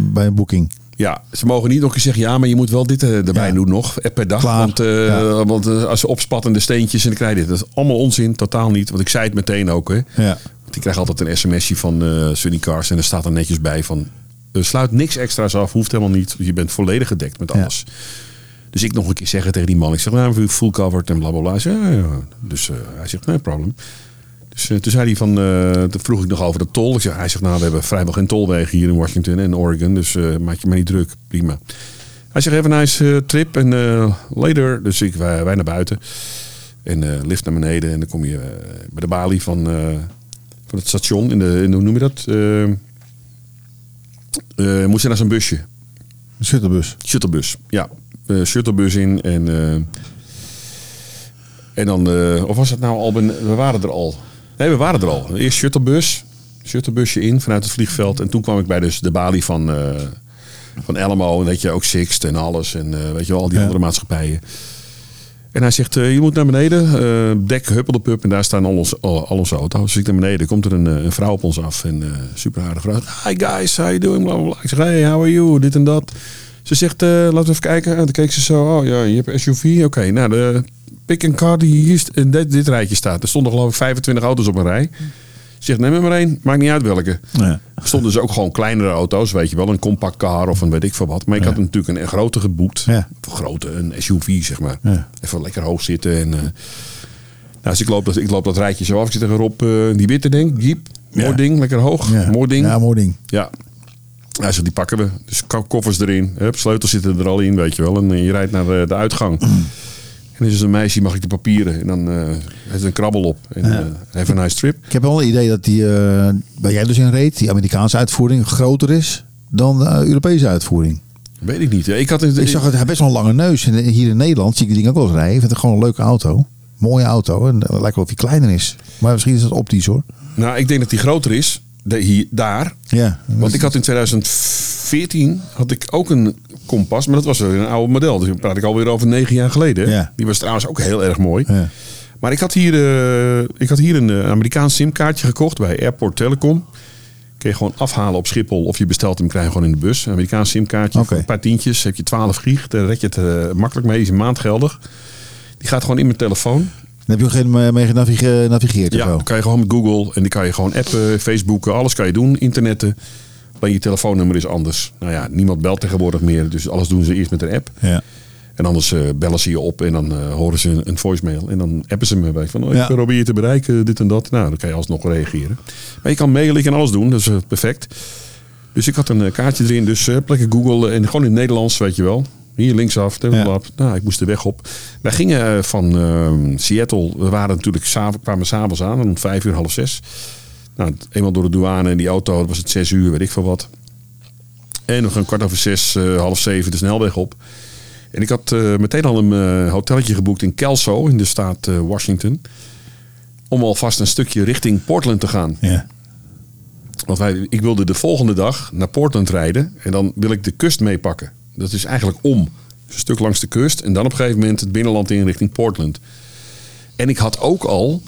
bij een boeking. Ja, ze mogen niet nog eens zeggen, ja, maar je moet wel dit eh, erbij Ja. doen nog eh, per dag. Klaar. Want, eh, Ja. want als ze opspattende steentjes en dan krijg je dit. Dat is allemaal onzin, totaal niet. Want ik zei het meteen ook. Hè. Ja. Want ik krijg altijd een sms'je van eh Sunny Cars en er staat er netjes bij van... sluit niks extra's af, hoeft helemaal niet. Je bent volledig gedekt met alles. Dus ik nog een keer zeggen tegen die man. Ik zeg, nou, full covered en bla bla bla. Dus hij zegt, nee problem. Dus eh, toen zei hij van, eh, toen vroeg ik nog over de tol. Ik zeg, hij zegt, nou, we hebben vrijwel geen tolwegen hier in Washington en Oregon. Dus eh, maak je maar niet druk. Prima. Hij zegt, have a nice trip en later. Dus ik, wij, wij naar buiten. En lift naar beneden. En dan kom je bij de balie van, van het station. In de, in, hoe noem je dat? Moest je naar zo'n busje. Een shuttlebus. Shuttlebus, ja. Shuttlebus in en... en dan... of was het nou al... ben- We waren er al. Nee, we waren er al. Eerst shuttlebus. Shuttlebusje in vanuit het vliegveld. En toen kwam ik bij dus de balie van... eh van Elmo en weet je ook Sixt en alles. En eh, weet je wel, al die Ja. andere maatschappijen. En hij zegt, eh, je moet naar beneden. dek Huppeldepup. En daar staan al, ons, al, al onze auto's. Dus ik naar beneden. komt er een, een vrouw op ons af. En super aardige vrouw. Hi guys, how you doing? Bla, bla, bla. Ik zeg, hey, how are you? Dit en dat. Ze zegt, laten we even kijken. En toen keek ze zo. Oh ja, je hebt SUV. Oké, nou de pick and car die hier in dit, dit rijtje staat. Er stonden geloof ik 25 auto's op een rij. Ze zegt, neem er maar één. Maakt niet uit welke. Ja. Er stonden dus ook gewoon kleinere auto's, weet je wel. Een compact car of een weet ik veel wat. Maar ik had natuurlijk een, een grote geboekt. Ja. Of een grote, een SUV zeg maar. Even lekker hoog zitten. En, eh, nou, dus ik loop, dat, ik loop dat rijtje zo af. Ik zit tegen Rob, eh, die witte ding, Jeep. Mooi ding, lekker hoog. Mooi ding. Ja, mooi ding. Ja. Hij zegt, die pakken we. Dus ko- koffers erin. Hup, sleutels zitten er al in, weet je wel. En eh, je rijdt naar de, de uitgang. En is een meisje, mag ik de papieren? En dan eh heeft een krabbel op. En eh have a nice trip. Ik heb wel een idee dat die, waar jij dus in reed, die Amerikaanse uitvoering, groter is dan de Europese uitvoering. Weet ik niet. Ik had het, Ik zag het, hij heeft best wel een lange neus. En hier in Nederland zie ik die ding ook wel eens rijden. Ik vind het gewoon een leuke auto. Mooie auto. En het lijkt wel of hij kleiner is. Maar misschien is dat optisch hoor. Nou, ik denk dat die groter is. De, hier, daar. Ja. Want ik had in 2014 had ik ook een kompas, maar dat was weer een oude model. Dus dan praat ik alweer over negen jaar geleden. Ja. Die was trouwens ook heel erg mooi. Ja. Maar ik had hier, eh, ik had hier een eh, Amerikaans simkaartje gekocht bij Airport Telecom. Kun je gewoon afhalen op Schiphol of je bestelt hem, krijg je gewoon in de bus. Een Amerikaans simkaartje een paar tientjes. Heb je 12 gig, daar red je het eh, makkelijk mee. Is een maand geldig. Die gaat gewoon in mijn telefoon. Dan heb je ook geen mee genavige- genavigeerd Ja, dan kan je gewoon met Google en die kan je gewoon appen, Facebooken, alles kan je doen, internetten. Alleen je telefoonnummer is anders. Nou ja, niemand belt tegenwoordig meer, dus alles doen ze eerst met een app. Ja. En anders eh, bellen ze je op en dan eh, horen ze een, een voicemail. En dan appen ze me bij van, oh, Ja. ik probeer je te bereiken, dit en dat. Nou, dan kan je alsnog reageren. Maar je kan mailen, je kan alles doen, dat is eh, perfect. Dus ik had een kaartje erin, dus plekken Google en gewoon in het Nederlands, weet je wel. Hier linksaf, blablabla. Nou, ik moest de weg op. Wij gingen van ehm, Seattle, we waren natuurlijk, kwamen s'avonds aan, om vijf uur, half zes. Nou, eenmaal door de douane en die auto, was het zes uur, weet ik veel wat. En nog een kwart over zes, eh, half zeven de snelweg op. En ik had eh, meteen al een eh, hotelletje geboekt in Kelso, in de staat Washington. om alvast een stukje richting Portland te gaan. Ja. Want wij, ik wilde de volgende dag naar Portland rijden en dan wil ik de kust meepakken. Dat is eigenlijk om. Dus een stuk langs de kust en dan op een gegeven moment het binnenland in richting Portland. En ik had ook al,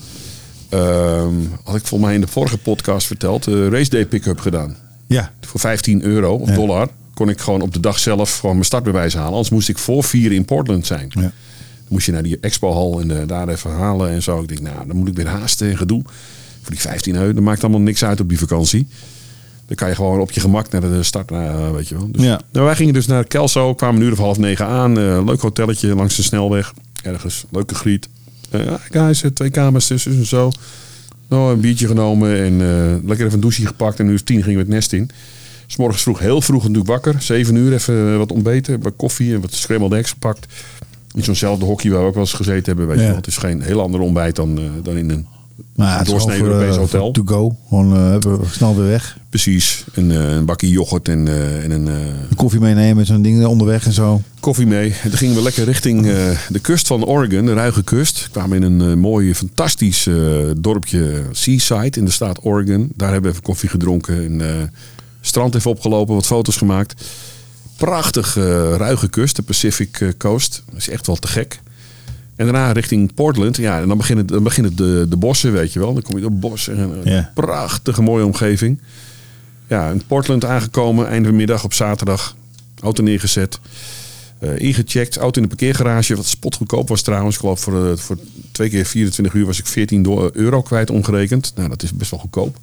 had ik volgens mij in de vorige podcast verteld, de race day pick-up gedaan. Ja. Voor 15 euro of Ja. dollar kon ik gewoon op de dag zelf gewoon mijn startbewijs halen. Anders moest ik voor vier in Portland zijn. Ja. Dan moest je naar die expo-hal en eh, daar even halen en zo. Ik denk, nou, dan moet ik weer haasten en gedoe. Voor die 15 euro, dat maakt allemaal niks uit op die vakantie. Dan kan je gewoon op je gemak naar de start, eh, weet je wel. Dus, Ja. nou, wij gingen dus naar Kelso, kwamen een uur of half negen aan. Eh, leuk hotelletje langs de snelweg. Ergens, leuke griet. Eh ja, guys, eh, twee kamers tussen en zo. Nou, een biertje genomen en eh, lekker even een douche gepakt. En nu is tien gingen we het nest in. S morgens vroeg, heel vroeg natuurlijk wakker. Zeven uur even wat ontbeten, wat koffie en wat scrambled eggs gepakt. In zo'nzelfde hokje waar we ook wel eens gezeten hebben. Weet je wel. Het is geen heel ander ontbijt dan, dan in een Maar het is doorsnee Europees eh, hotel. To go. Gewoon even snel weer weg. Precies. Een, eh, een bakje yoghurt en, en een Een koffie meenemen, zo'n ding onderweg en zo. koffie mee. En toen gingen we lekker richting de kust van Oregon, de ruige kust. Kwamen in een mooi, fantastisch dorpje Seaside in de staat Oregon. Daar hebben we even koffie gedronken. En, strand even opgelopen, wat foto's gemaakt. Prachtig ruige kust, de Pacific Coast. Dat is echt wel te gek. En daarna richting Portland. Ja, en dan beginnen, dan beginnen de, de bossen, weet je wel. Dan kom je door bossen. En een Ja. prachtige mooie omgeving. Ja, in Portland aangekomen, einde middag op zaterdag. Auto neergezet. eh, ingecheckt, auto in de parkeergarage. Wat spotgoedkoop was trouwens. Ik geloof voor, eh, voor twee keer 24 uur was ik 14 do- euro kwijt omgerekend. Nou, dat is best wel goedkoop.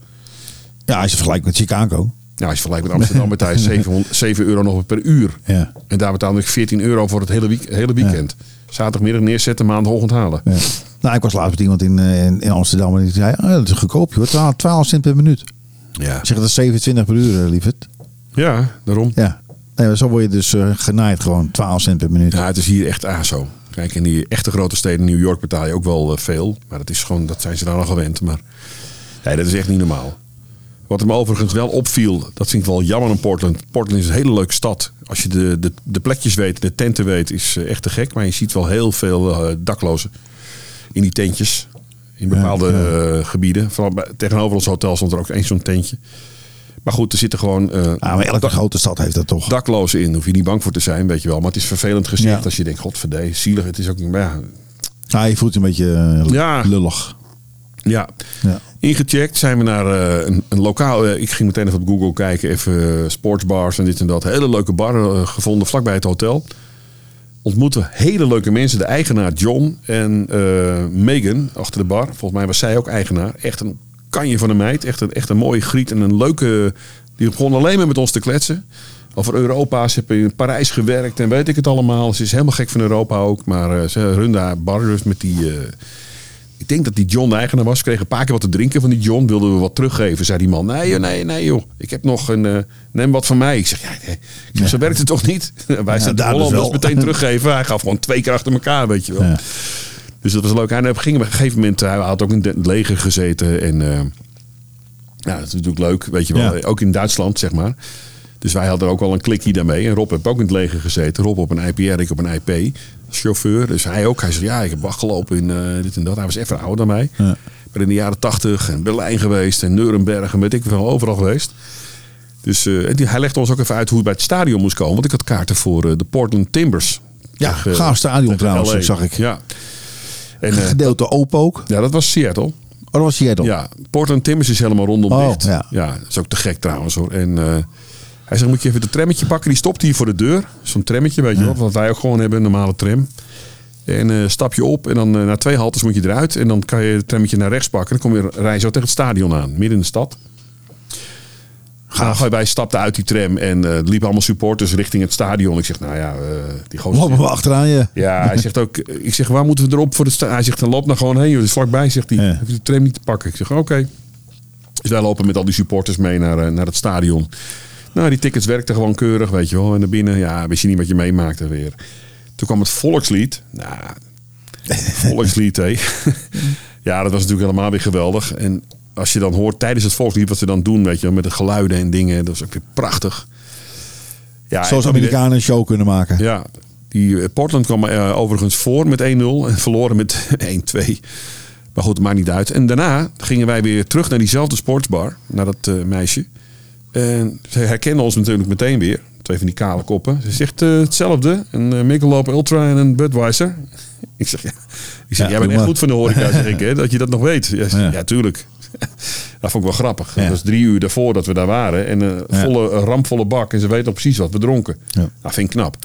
Ja, als je vergelijkt met Chicago. Ja, als je vergelijkt met Amsterdam betaal je 700 7 euro nog per uur. Ja. En daar betaalde ik 14 euro voor het hele, week, hele weekend. Zaterdagmiddag neerzetten, maandagochtend halen. ja. Nou, ik was laatst met iemand in, eh, in, in Amsterdam en die zei, oh, dat is goedkoop joh, 12, 12 cent per minuut. Ja, zeg, dat is 27 per uur, eh, lieverd. ja daarom. Ja. Nee, zo word je dus eh, genaaid gewoon, 12 cent per minuut. Ja, het is hier echt ASO. Kijk, in die echte grote steden, New York, betaal je ook wel veel. Maar dat, is gewoon, dat zijn ze daar al gewend. Maar nee, dat is echt niet normaal. Wat me overigens wel opviel, dat vind ik wel jammer aan Portland. Portland is een hele leuke stad. Als je de, de, de plekjes weet, de tenten weet, is eh, echt te gek. Maar je ziet wel heel veel eh, daklozen in die tentjes. In bepaalde eh, gebieden. Vooral bij, tegenover ons hotel stond er ook eens zo'n tentje. Maar goed, er zitten gewoon eh, Ah, maar elke grote stad heeft dat toch. daklozen in. Hoef je niet bang voor te zijn, weet je wel. Maar het is vervelend gezicht Ja. als je denkt, godverdee, zielig. Het is ook, maar ja, Nou, je voelt je een beetje eh, Ja. lullig. Ja. Ja. Ingecheckt zijn we naar eh, een, een lokaal. eh, ik ging meteen even op Google kijken, even eh, sportsbars en dit en dat. Hele leuke bar gevonden vlakbij het hotel. Ontmoeten hele leuke mensen. De eigenaar John en Megan achter de bar. Volgens mij was zij ook eigenaar. Echt een kanje van een meid. Echt een, echt een mooie griet en een leuke. Die begon alleen maar met ons te kletsen. Over Europa. Ze heeft in Parijs gewerkt en weet ik het allemaal. Ze is helemaal gek van Europa ook. Maar ze runde haar bar dus met die. Eh, ik denk dat die John de eigenaar was. Kreeg een paar keer wat te drinken van die John. Wilden we wat teruggeven. Zei die man. Nee, joh, nee, nee joh. Ik heb nog een... eh, neem wat van mij. Ik zeg, ja, nee. Zo werkt het toch niet? Wij zijn daar dus meteen teruggeven. Hij gaf gewoon twee keer achter elkaar, weet je wel. Ja. Dus dat was leuk. En op een gegeven moment... Hij had ook in het leger gezeten. En eh, ja, dat is natuurlijk leuk, weet je wel. Ja. Ook in Duitsland, zeg maar. Dus wij hadden ook wel een klikje daarmee. En Rob heeft ook in het leger gezeten. Rob op een IPR, ik op een IP. Chauffeur. Dus hij ook. Hij zei, ja, ik heb wachtgelopen in eh, dit en dat. Hij was even ouder dan mij. Ja. Ben in de jaren tachtig en Berlijn geweest. En Nuremberg en weet ik wel, overal geweest. Dus die- hij legde ons ook even uit hoe het bij het stadion moest komen. Want ik had kaarten voor eh, de Portland Timbers. Ja, Tegen- gaaf stadion trouwens, LA. zag ik. Ja. En, Gedeelte open ook. ja, dat was Seattle. Oh, dat was Seattle. Ja, Portland Timbers is helemaal rondom Oh, dicht. ja. dat is ook te gek trouwens hoor. En hij zegt, moet je even het trammetje pakken? Die stopt hier voor de deur. Zo'n trammetje, weet je wel. Wat wij ook gewoon hebben, een normale tram. En eh, stap je op en dan eh, na twee haltes moet je eruit. En dan kan je het trammetje naar rechts pakken. Dan kom je rij zo tegen het stadion aan, midden in de stad. Gaaf. Wij stapten uit die tram en eh, er liepen allemaal supporters richting het stadion. Ik zeg, nou ja, eh, die gozer... Lopen we achteraan je. Ja, hij zegt ook, ik zeg, waar moeten we erop voor de sta Hij zegt, dan loop nou gewoon heen, joh. Is vlakbij, zegt hij. Ja. Heb je de tram niet te pakken? Ik zeg, oké. Dus wij lopen met al die supporters mee naar, eh, naar het stadion. Nou, die tickets werkten gewoon keurig, weet je wel. En naar binnen, ja, wist je niet wat je meemaakte weer. Toen kwam het volkslied. Nou, volkslied, hé. ja, dat was natuurlijk helemaal weer geweldig. En als je dan hoort tijdens het volkslied wat ze dan doen, weet je wel, met de geluiden en dingen. Dat is ook weer prachtig. Ja, Zoals en- Amerikanen een show kunnen maken. ja, die eh, Portland kwam eh, overigens voor met 1-0 en verloren met 1-2. Maar goed, het maakt niet uit. En daarna gingen wij weer terug naar diezelfde sportsbar. Naar dat eh, meisje. En ze herkende ons natuurlijk meteen weer. Twee van die kale koppen. Ze zegt eh, hetzelfde. Een uh, Michelob Ultra en een Budweiser. Ik zeg, ja. Ik zeg, Ja, jij bent echt maar. goed van de horeca, zeg ik. Hè, dat je dat nog weet. Ja, Ja. ja tuurlijk. Dat vond ik wel grappig. Dat was drie uur daarvoor dat we daar waren. En een Ja. volle, een ramvolle bak. En ze weten nog precies wat we dronken. Dat vind ik knap.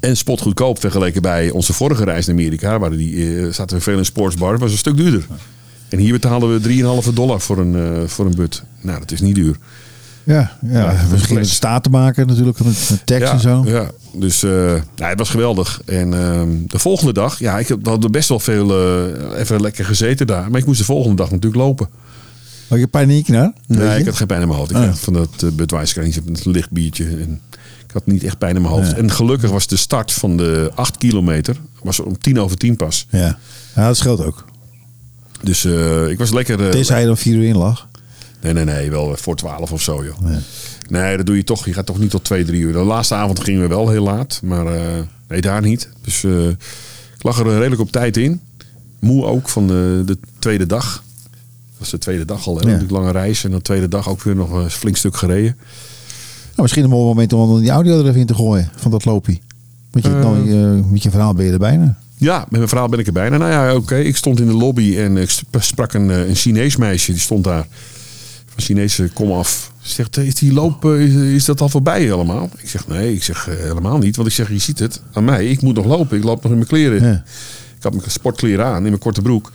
En spotgoedkoop vergeleken bij onze vorige reis naar Amerika. Waar die, eh, zaten we veel in sportsbar. was een stuk duurder. En hier betaalden we 3,5 dollar voor een, eh, voor een but. Nou, dat is niet duur. Ja, ja, Ja, gingen staat te maken natuurlijk met, met tekst ja, en zo. Ja, dus eh, ja, het was geweldig. En ehm, de volgende dag, ja, ik hadden best wel veel eh, even lekker gezeten daar. Maar ik moest de volgende dag natuurlijk lopen. Had je paniek naar? Nee, ik had geen pijn in mijn hoofd. Ik Oh. had van dat uh, Budweiser een licht biertje. En ik had niet echt pijn in mijn hoofd. Ja. En gelukkig was de start van de 8 kilometer was om tien over tien pas. Ja. ja, dat scheelt ook. Dus eh, ik was lekker... eh, Tenzij je dan vier uur in lag. Nee, nee, nee, wel voor 12 of zo, joh. Nee. Nee, dat doe je toch. Je gaat toch niet tot 2, 3 uur. De laatste avond gingen we wel heel laat, maar eh, nee, daar niet. Dus ik lag er redelijk op tijd in. Moe ook van de, de tweede dag. Dat was de tweede dag al, hè? Ja. Lange reis. En de tweede dag ook weer nog een flink stuk gereden. Nou, misschien een mooi moment om die audio er even in te gooien van dat loopie. Met je, nou, je- met je verhaal ben je er bijna. Ja, met mijn verhaal ben ik er bijna. Nou ja, oké. Ik stond in de lobby en ik sp- sprak een, eh, een Chinees meisje. Die stond daar. Van Chinese kom af. Ze zegt, is die loop, eh, is, is dat al voorbij helemaal? Ik zeg, nee, ik zeg eh, helemaal niet. Want ik zeg, je ziet het aan mij. Ik moet nog lopen. Ik loop nog in mijn kleren. Ja. Ik had mijn sportkleren aan in mijn korte broek.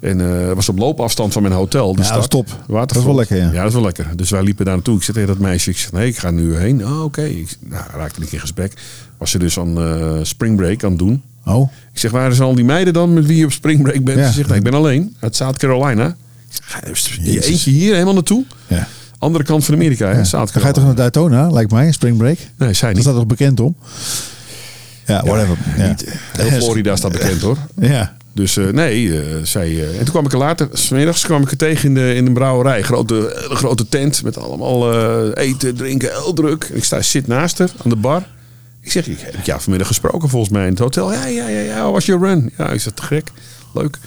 En eh, het was op loopafstand van mijn hotel. De Ja, dat stad. top. Dat is wel lekker, ja. Ja, dat is wel lekker. Dus wij liepen daar naartoe. Ik zei tegen dat meisje, ik zeg, nee, ik ga nu heen. Oh, oké. Nou, raakte ik in gesprek. Was ze dus aan eh springbreak aan het doen. Oh, Ik zeg, waar zijn al die meiden dan met wie je op springbreak bent? Ja. Ze zegt, nou, ik ben alleen uit South Carolina. Ik zeg, ga je Jezus. eentje hier helemaal naartoe? ja. Andere kant van Amerika, hè? ja. South Dan ga je toch Carolina. naar Daytona, lijkt mij, Spring Break. Nee, zij Dat niet. staat toch bekend om? Ja, whatever. Ja. Niet. Heel Florida staat bekend, hoor. Ja. Dus eh, nee, eh, zij... eh, en toen kwam ik er later, smiddags kwam ik er tegen in de, in de brouwerij. Grote, grote tent met allemaal eten, drinken, heel druk. Ik sta, zit naast haar aan de bar. Ik zeg, ik heb jou vanmiddag gesproken volgens mij in het hotel. Ja, ja, ja, ja, was je run? Ja, zeg, te gek. Leuk.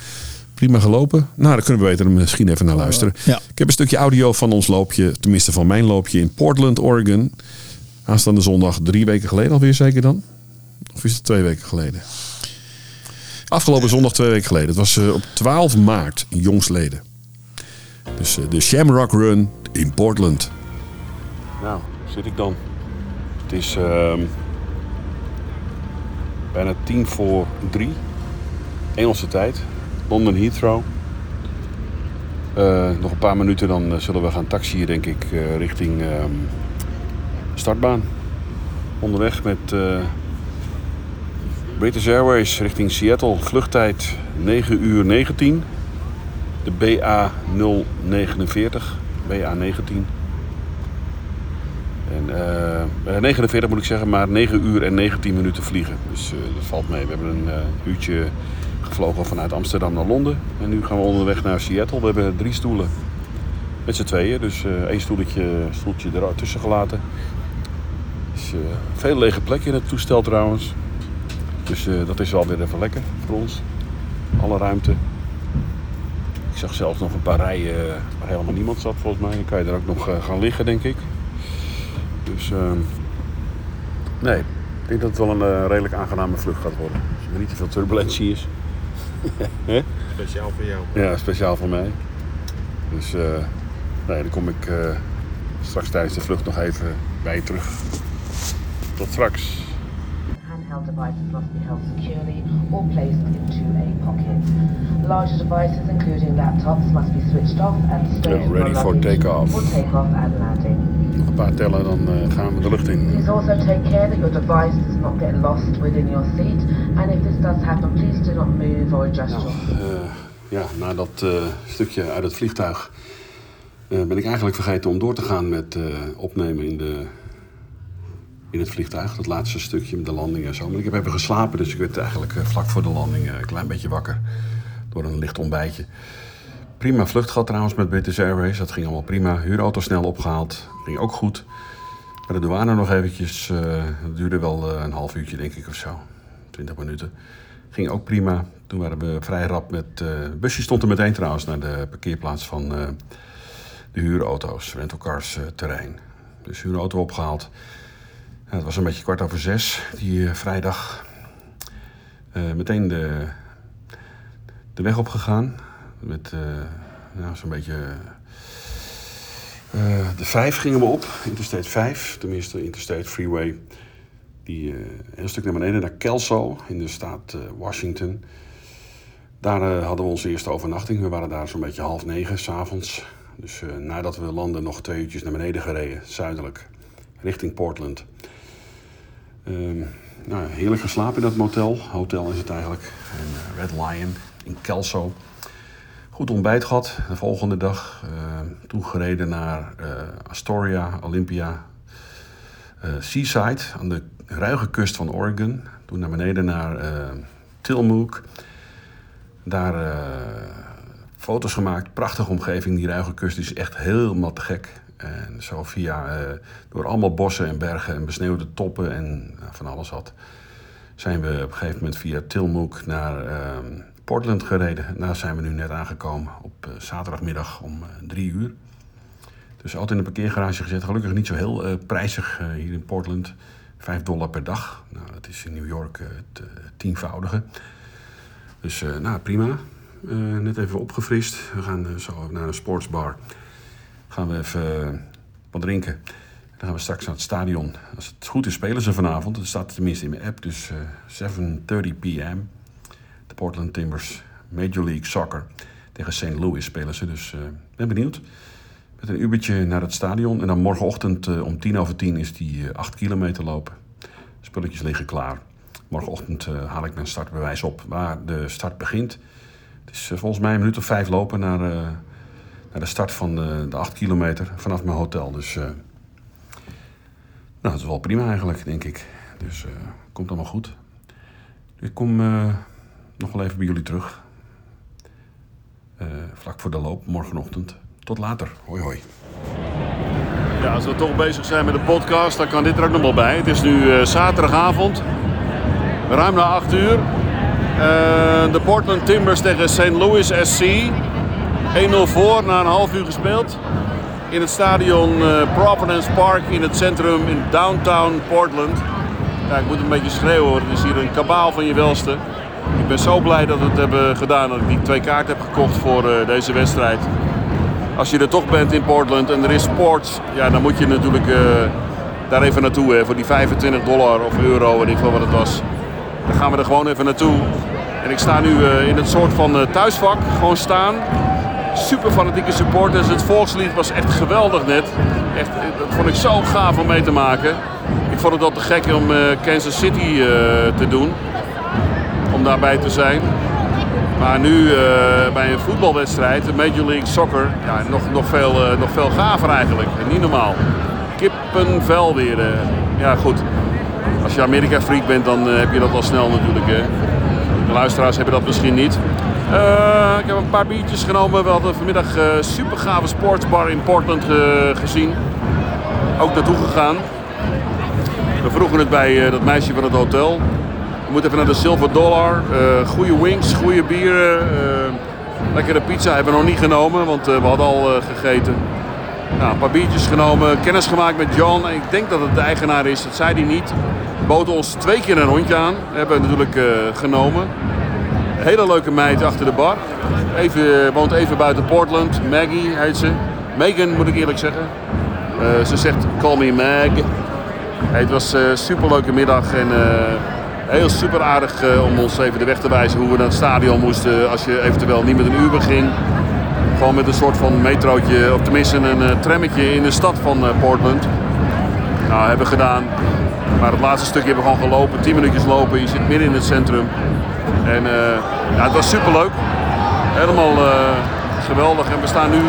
Prima gelopen. Nou, daar kunnen we beter misschien even naar luisteren. Ja. Ik heb een stukje audio van ons loopje, tenminste van mijn loopje in Portland, Oregon. Aanstaande zondag, drie weken geleden alweer zeker dan? Of is het twee weken geleden? Afgelopen zondag twee weken geleden. Het was eh, op 12 maart, jongsleden. Dus eh, de Shamrock Run in Portland. Nou, zit ik dan. Het is ehm, bijna tien voor drie. Engelse tijd. London Heathrow. Eh, nog een paar minuten dan eh, zullen we gaan taxiën denk ik eh, richting ehm, startbaan. Onderweg met British Airways richting Seattle. Vluchttijd 9 uur 19. De BA 049. BA 19. En eh, eh, 49 moet ik zeggen, maar 9 uur en 19 minuten vliegen. Dus eh, dat valt mee. We hebben een eh, uurtje gevlogen vanuit Amsterdam naar Londen. En nu gaan we onderweg naar Seattle. We hebben drie stoelen met z'n tweeën. Dus eh, één stoeltje, stoeltje ertussen gelaten. Dus, eh, veel lege plekken in het toestel trouwens. Dus eh, dat is wel weer even lekker voor ons. Alle ruimte. Ik zag zelfs nog een paar rijen eh, waar helemaal niemand zat volgens mij. Dan kan je er ook nog eh, gaan liggen denk ik. Dus ehm, nee, ik denk dat het wel een eh, redelijk aangename vlucht gaat worden. Als er niet te veel turbulentie is. Hè? Speciaal voor jou. Ja, speciaal voor mij. Dus eh, nee, dan kom ik eh, straks tijdens de vlucht nog even bij je terug. Tot straks. Handheld devices must be held securely or placed into a pocket. Larger devices, including laptops, must be switched off and in ready for takeoff. For takeoff and landing. Nog een paar tellen, dan eh, gaan we de lucht in. Please also take care that your device does not get lost within your seat. And if this does happen, please do not move or adjust Nou, your eh, ja, na dat eh, stukje uit het vliegtuig ben ik eigenlijk vergeten om door te gaan met opnemen in, de, in het vliegtuig. Dat laatste stukje met de landing en zo. Maar ik heb even geslapen, dus ik werd eigenlijk vlak voor de landing een klein beetje wakker. Door een licht ontbijtje. Prima vlucht gehad trouwens met British Airways. Dat ging allemaal prima. Huurauto snel opgehaald. Ging ook goed. Bij de douane nog eventjes. eh, dat duurde wel eh, een half uurtje denk ik of zo. 20 minuten. Ging ook prima. Toen waren we vrij rap met... eh busje stond er meteen trouwens naar de parkeerplaats van de huurauto's. Rentalcars terrein. Dus huurauto opgehaald. Het was een beetje kwart over zes, die vrijdag. Meteen de, de weg opgegaan. Met eh, nou, zo'n beetje... eh, de 5 gingen we op, Interstate 5, tenminste Interstate Freeway. Die eh, een stuk naar beneden, naar Kelso in de staat Washington. Daar hadden we onze eerste overnachting. We waren daar zo'n beetje half negen s'avonds. Dus nadat we landen nog twee uurtjes naar beneden gereden, zuidelijk, richting Portland. Ehm, nou, heerlijk geslapen in dat motel. Hotel is het eigenlijk. En, Red Lion in Kelso. Goed ontbijt gehad de volgende dag. eh, toen gereden naar eh, Astoria, Olympia, eh, Seaside aan de ruige kust van Oregon. Toen naar beneden naar Tillamook. Daar foto's gemaakt. Prachtige omgeving. Die ruige kust is echt helemaal te gek. En zo via, door allemaal bossen en bergen en besneeuwde toppen en van alles had, zijn we op een gegeven moment via Tillamook naar eh, Portland gereden. En daar zijn we nu net aangekomen op eh, zaterdagmiddag om eh, drie uur. Dus altijd in een parkeergarage gezet. Gelukkig niet zo heel eh, prijzig hier in Portland. 5 dollar per dag. Nou, dat is in New York het tienvoudige. Dus nou, prima. Net even opgefrist. We gaan zo naar een sportsbar. Gaan we even wat drinken. Dan gaan we straks naar het stadion. Als het goed is, spelen ze vanavond. Het staat tenminste in mijn app. Dus eh 7.30 p.m. Portland Timbers Major League Soccer. Tegen St. Louis spelen ze. Dus ik ben benieuwd. Met een uurtje naar het stadion. En dan morgenochtend eh, om tien over tien is die eh, acht kilometer lopen. Spulletjes liggen klaar. Morgenochtend eh, haal ik mijn startbewijs op waar de start begint. Het is eh, volgens mij een minuut of vijf lopen naar, eh, naar de start van de, de acht kilometer vanaf mijn hotel. Dus eh, nou, dat is wel prima eigenlijk, denk ik. Dus eh komt allemaal goed. Ik kom eh, nog wel even bij jullie terug. Eh, vlak voor de loop, morgenochtend. Tot later. Hoi hoi. Ja, als we toch bezig zijn met de podcast, dan kan dit er ook nog wel bij. Het is nu eh, zaterdagavond, ruim na 8 uur. Eh, de Portland Timbers tegen St. Louis SC. 1-0 voor na een half uur gespeeld. In het stadion Providence Park in het centrum in downtown Portland. Ja, ik moet een beetje schreeuwen hoor. Het is hier een kabaal van je welste. Ik ben zo blij dat we het hebben gedaan. Dat ik die twee kaarten heb gekocht voor eh, deze wedstrijd als je er toch bent in Portland en er is sports, ja, dan moet je natuurlijk eh, daar even naartoe. Voor die 25 dollar of euro, weet ik veel wat het was. Dan gaan we er gewoon even naartoe. En ik sta nu eh, in het soort van thuisvak, gewoon staan. Super fanatieke supporters. Het volkslied was echt geweldig net. Echt, dat vond ik zo gaaf om mee te maken. Ik vond het al te gek om Kansas City te doen. Daarbij te zijn. Maar nu eh, bij een voetbalwedstrijd, de Major League Soccer, ja, nog, nog, veel, eh, nog veel gaver eigenlijk. Niet normaal. Kippenvel weer. eh. Ja, goed. Als je Amerika-freak bent, dan heb je dat al snel natuurlijk. Hè. De luisteraars hebben dat misschien niet. Ik heb een paar biertjes genomen. We hadden vanmiddag een super gave sportsbar in Portland gezien. Ook naartoe gegaan. We vroegen het bij dat meisje van het hotel. We moeten even naar de Silver Dollar. Eh goede wings, goede bieren. eh, lekkere pizza hebben we nog niet genomen, want eh, we hadden al gegeten. Nou, een paar biertjes genomen, kennis gemaakt met John. Ik denk dat het de eigenaar is, dat zei hij niet. Bood ons twee keer een rondje aan. Hebben we natuurlijk genomen. Hele leuke meid achter de bar. Even, woont even buiten Portland. Maggie heet ze. Megan moet ik eerlijk zeggen. Ze zegt call me Mag. Het was een superleuke middag en heel super aardig eh, om ons even de weg te wijzen hoe we naar het stadion moesten als je eventueel niet met een Uber ging. Gewoon met een soort van metrootje, of tenminste een uh, trammetje in de stad van uh, Portland. Nou, hebben we gedaan. Maar het laatste stukje hebben we gewoon gelopen, 10 minuutjes lopen. Je zit midden in het centrum. En ja, het was super leuk. Helemaal geweldig. En we staan nu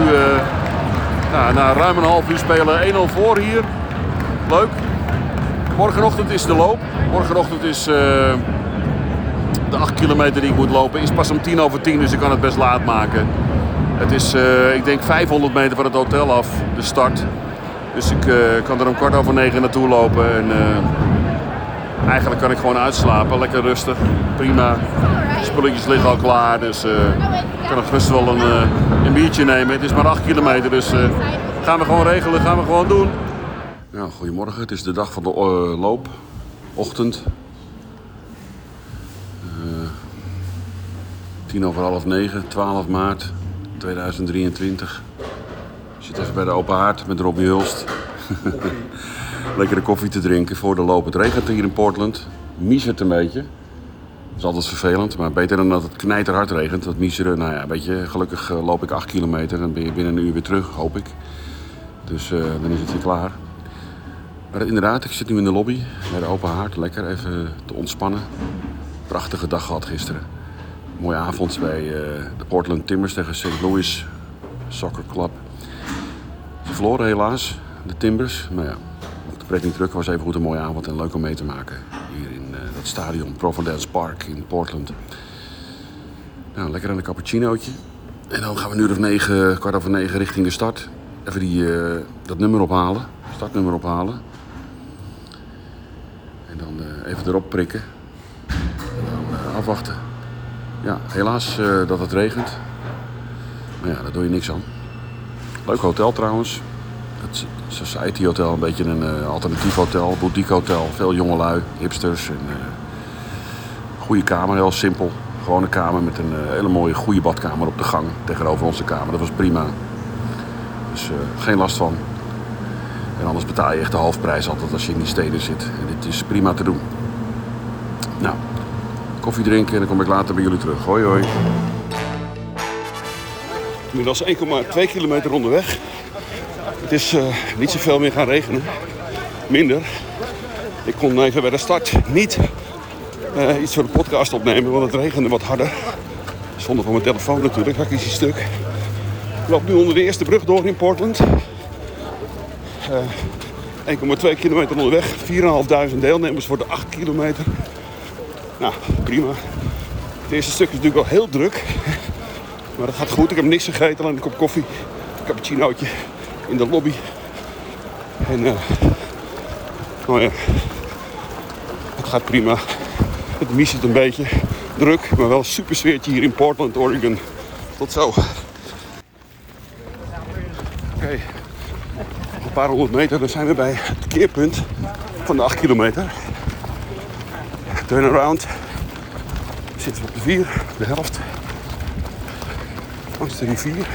nou, na ruim een half uur spelen 1-0 voor hier. Leuk. Morgenochtend is de loop. Morgenochtend is uh, de 8 kilometer die ik moet lopen. Is pas om 10 over 10, dus ik kan het best laat maken. Het is, uh, ik denk, 500 meter van het hotel af, de start. Dus ik uh, kan er om kwart over negen naartoe lopen. En, eigenlijk kan ik gewoon uitslapen. Lekker rustig. Prima. Spulletjes liggen al klaar. Dus eh, ik kan nog wel een, eh, een biertje nemen. Het is maar 8 kilometer. Dus eh, gaan we gewoon regelen. Gaan we gewoon doen. Ja, goedemorgen. Het is de dag van de eh, loop. Ochtend. Eh, tien over half negen. 12 maart 2023. Ik zit even bij de open haard met Robbie Hulst. Lekkere koffie te drinken voor de loop. Het regent hier in Portland. Miezert een beetje. Dat is altijd vervelend, maar beter dan dat het knijterhard regent. Dat miezeren, nou ja, weet je, gelukkig eh, loop ik 8 kilometer. Dan ben je binnen een uur weer terug, hoop ik. Dus eh, dan is het weer klaar. Inderdaad, ik zit nu in de lobby bij de open haard. Lekker even te ontspannen. Prachtige dag gehad gisteren. Mooie avond bij eh, de Portland Timbers tegen St. Louis Soccer Club. Ze verloren helaas, de Timbers. Maar ja, de pret niet druk was even goed een mooie avond en leuk om mee te maken. Hier in eh, dat stadion, Providence Park in Portland. Nou, lekker aan een cappuccinootje. En dan gaan we nu of negen, kwart over negen richting de start. Even die, eh, dat nummer ophalen, startnummer ophalen. Even erop prikken. En dan eh, afwachten. Ja, helaas eh, dat het regent. Maar ja, daar doe je niks aan. Leuk hotel trouwens. Het Society Hotel, een beetje een eh, alternatief hotel, boutique hotel. Veel jongelui, hipsters. En, goede kamer, heel simpel. Gewone kamer met een hele mooie goede badkamer op de gang tegenover onze kamer. Dat was prima. Dus geen last van. En anders betaal je echt de halfprijs altijd als je in die steden zit. En dit is prima te doen. Nou, koffie drinken en dan kom ik later bij jullie terug. Hoi hoi. Inmiddels 1,2 kilometer onderweg. Het is eh, niet zoveel meer gaan regenen. Minder. Ik kon even bij de start niet eh, iets voor de podcast opnemen, want het regende wat harder. Zonder van mijn telefoon natuurlijk, had ik iets stuk. Ik loop nu onder de eerste brug door in Portland. Eh, 1,2 kilometer onderweg, 4.500 deelnemers voor de 8 kilometer. Nou, prima. Het eerste stuk is natuurlijk wel heel druk. Maar dat gaat goed. Ik heb niks gegeten, alleen een kop koffie, een in de lobby. En eh, nou ja, het gaat prima. Het miest een beetje druk, maar wel super sfeertje hier in Portland, Oregon. Tot zo. Oké. Paar honderd meter, dan zijn we bij het keerpunt van de 8 kilometer. Turnaround. Zitten we op de 4, de helft. Langs de rivier.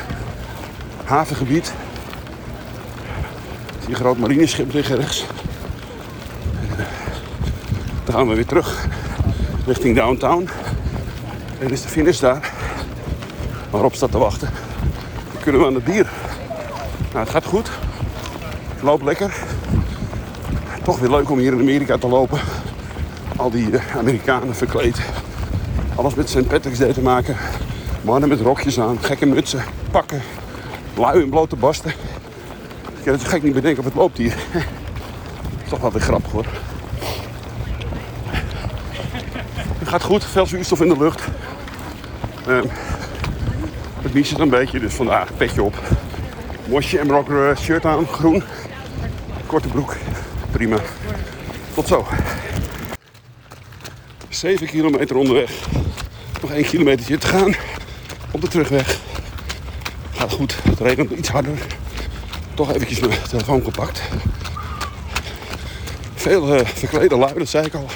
Havengebied. Zie je groot marineschip liggen rechts. Eh, Dan gaan we weer terug richting downtown. En is de finish daar. Waarop staat te wachten. Dan kunnen we aan het bier. Nou, het gaat goed. Ik loop lekker. Toch weer leuk om hier in Amerika te lopen. Al die eh, Amerikanen verkleed. Alles met St. Patrick's Day te maken. Mannen met rokjes aan, gekke mutsen, pakken, lui en blote basten. Ik kan het gek niet bedenken of het loopt hier. toch wel weer grappig hoor. Het gaat goed, veel zuurstof in de lucht. Ehm, het het een beetje, dus vandaag petje op. Mooi Shamrock eh, shirt aan, groen. Korte broek, prima. Tot zo. 7 kilometer onderweg. Nog 1 kilometertje te gaan op de terugweg. Gaat goed, het regent iets harder. Toch eventjes mijn telefoon gepakt. Veel eh, verklede lui, dat zei ik al.